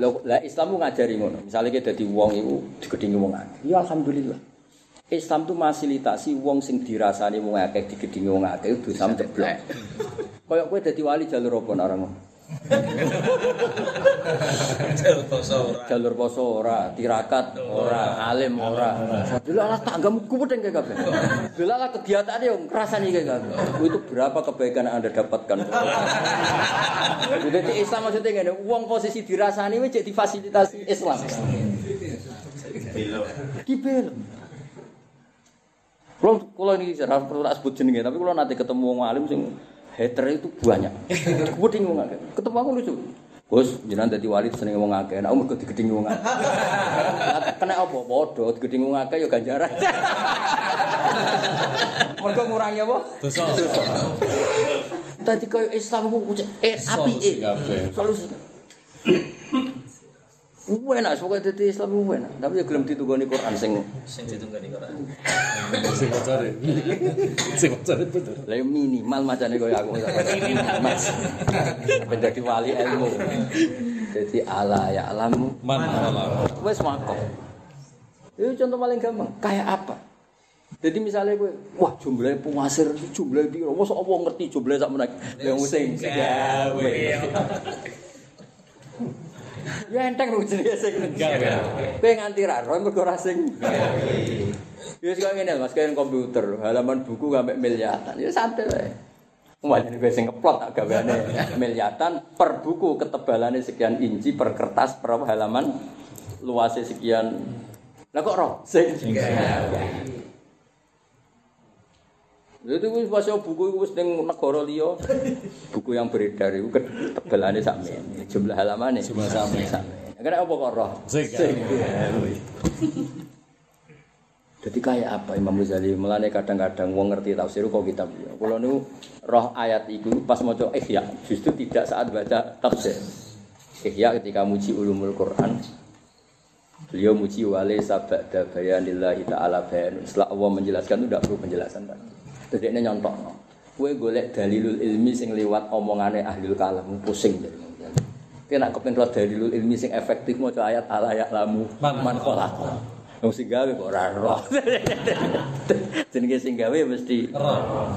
Loh, lah Islam itu ngajari ngono. Misalnya kita dadi wong iku digedhingi wong akeh. Ya alhamdulillah. Islam itu fasilitasi wong sing dirasani wong akeh digedhingi akeh itu dosa jeblok. Kayak kowe dadi wali jalur apa nak ora ngono? Jalur basa ora. Jalur poso ora, tirakat ora, alim ora. Delok lah tanggamu kuwedeng kae kabeh. Delok lah kegiatane yo ngrasani kae kabeh. Itu berapa kebaikan yang Anda dapatkan? Jadi Islam maksudnya ngene, wong posisi dirasani wis jadi fasilitasi Islam. Dibelem. Kalau kalau ini saya perlu tak sebut jenenge, tapi kalau nanti ketemu wong alim sing hater itu banyak. Kuweding wong akeh. Ketemu aku lucu. Gus, jenengan dadi wali seneng wong akeh. Nek mergo digedhingi wong akeh. Kena apa? Padha digedhingi wong akeh ya ganjaran. Mergo ngurangi apa? Dosa. Tadi koyo Islam ku eh apike. kabeh. Solusi. Enak, pokoknya dadi Islam ku enak. Tapi ya gelem ditugoni Quran sing Sing ditunggani Quran. Sing macare. Sing bener. Lah ya minimal macane koyo aku. Mas. Ben dadi wali ilmu. Jadi ala ya alamu. Man ala. Wes makok. Itu contoh paling gampang. Kayak apa? Jadi misalnya gue, wah jumlahnya penguasir, jumlahnya biro, masa apa ngerti jumlahnya sak menak, yang sing gawe. Ya enteng lu jadi sing. Kowe nganti ra roh mergo ra sing. Ya sekarang ngene Mas, kayak komputer, halaman buku sampai miliatan. Ya santai wae. Umpamanya gue sing ngeplot tak gaweane miliatan per buku ketebalannya sekian inci per kertas per halaman luasnya sekian. Lah kok roh sing Itu wis pasal buku itu wis ning negara liya. Buku yang beredar itu ketebalannya sakmene, jumlah halamannya Jumlah sakmene. Kenapa apa kok roh? Jadi kayak apa Imam Ghazali? Mulane kadang-kadang wong ngerti tafsir kok kitab dia. Kalau nu roh ayat itu pas mau ihya, justru tidak saat baca tafsir. Ihya ketika muji ulumul Quran, beliau muji wale sabda bayanillahi ta'ala bayan. Setelah Allah menjelaskan itu tidak perlu penjelasan tadi. Jadi ini nyontok. Kue golek dalilul ilmi sing lewat omongane ahlul kalam pusing jadi. Kena kepen roh dalilul ilmi sing efektif mau ayat ala ya lamu Man- kholaq. Wong sing gawe kok ora roh. Jenenge sing gawe mesti roh.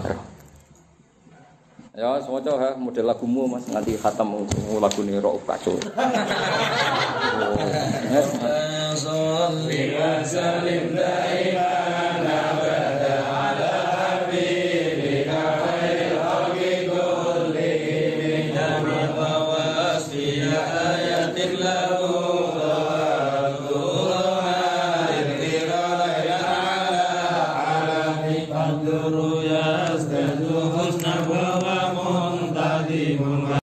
Ya, semoga ha model lagumu Mas nganti khatam lagu ini roh kacau. Oh.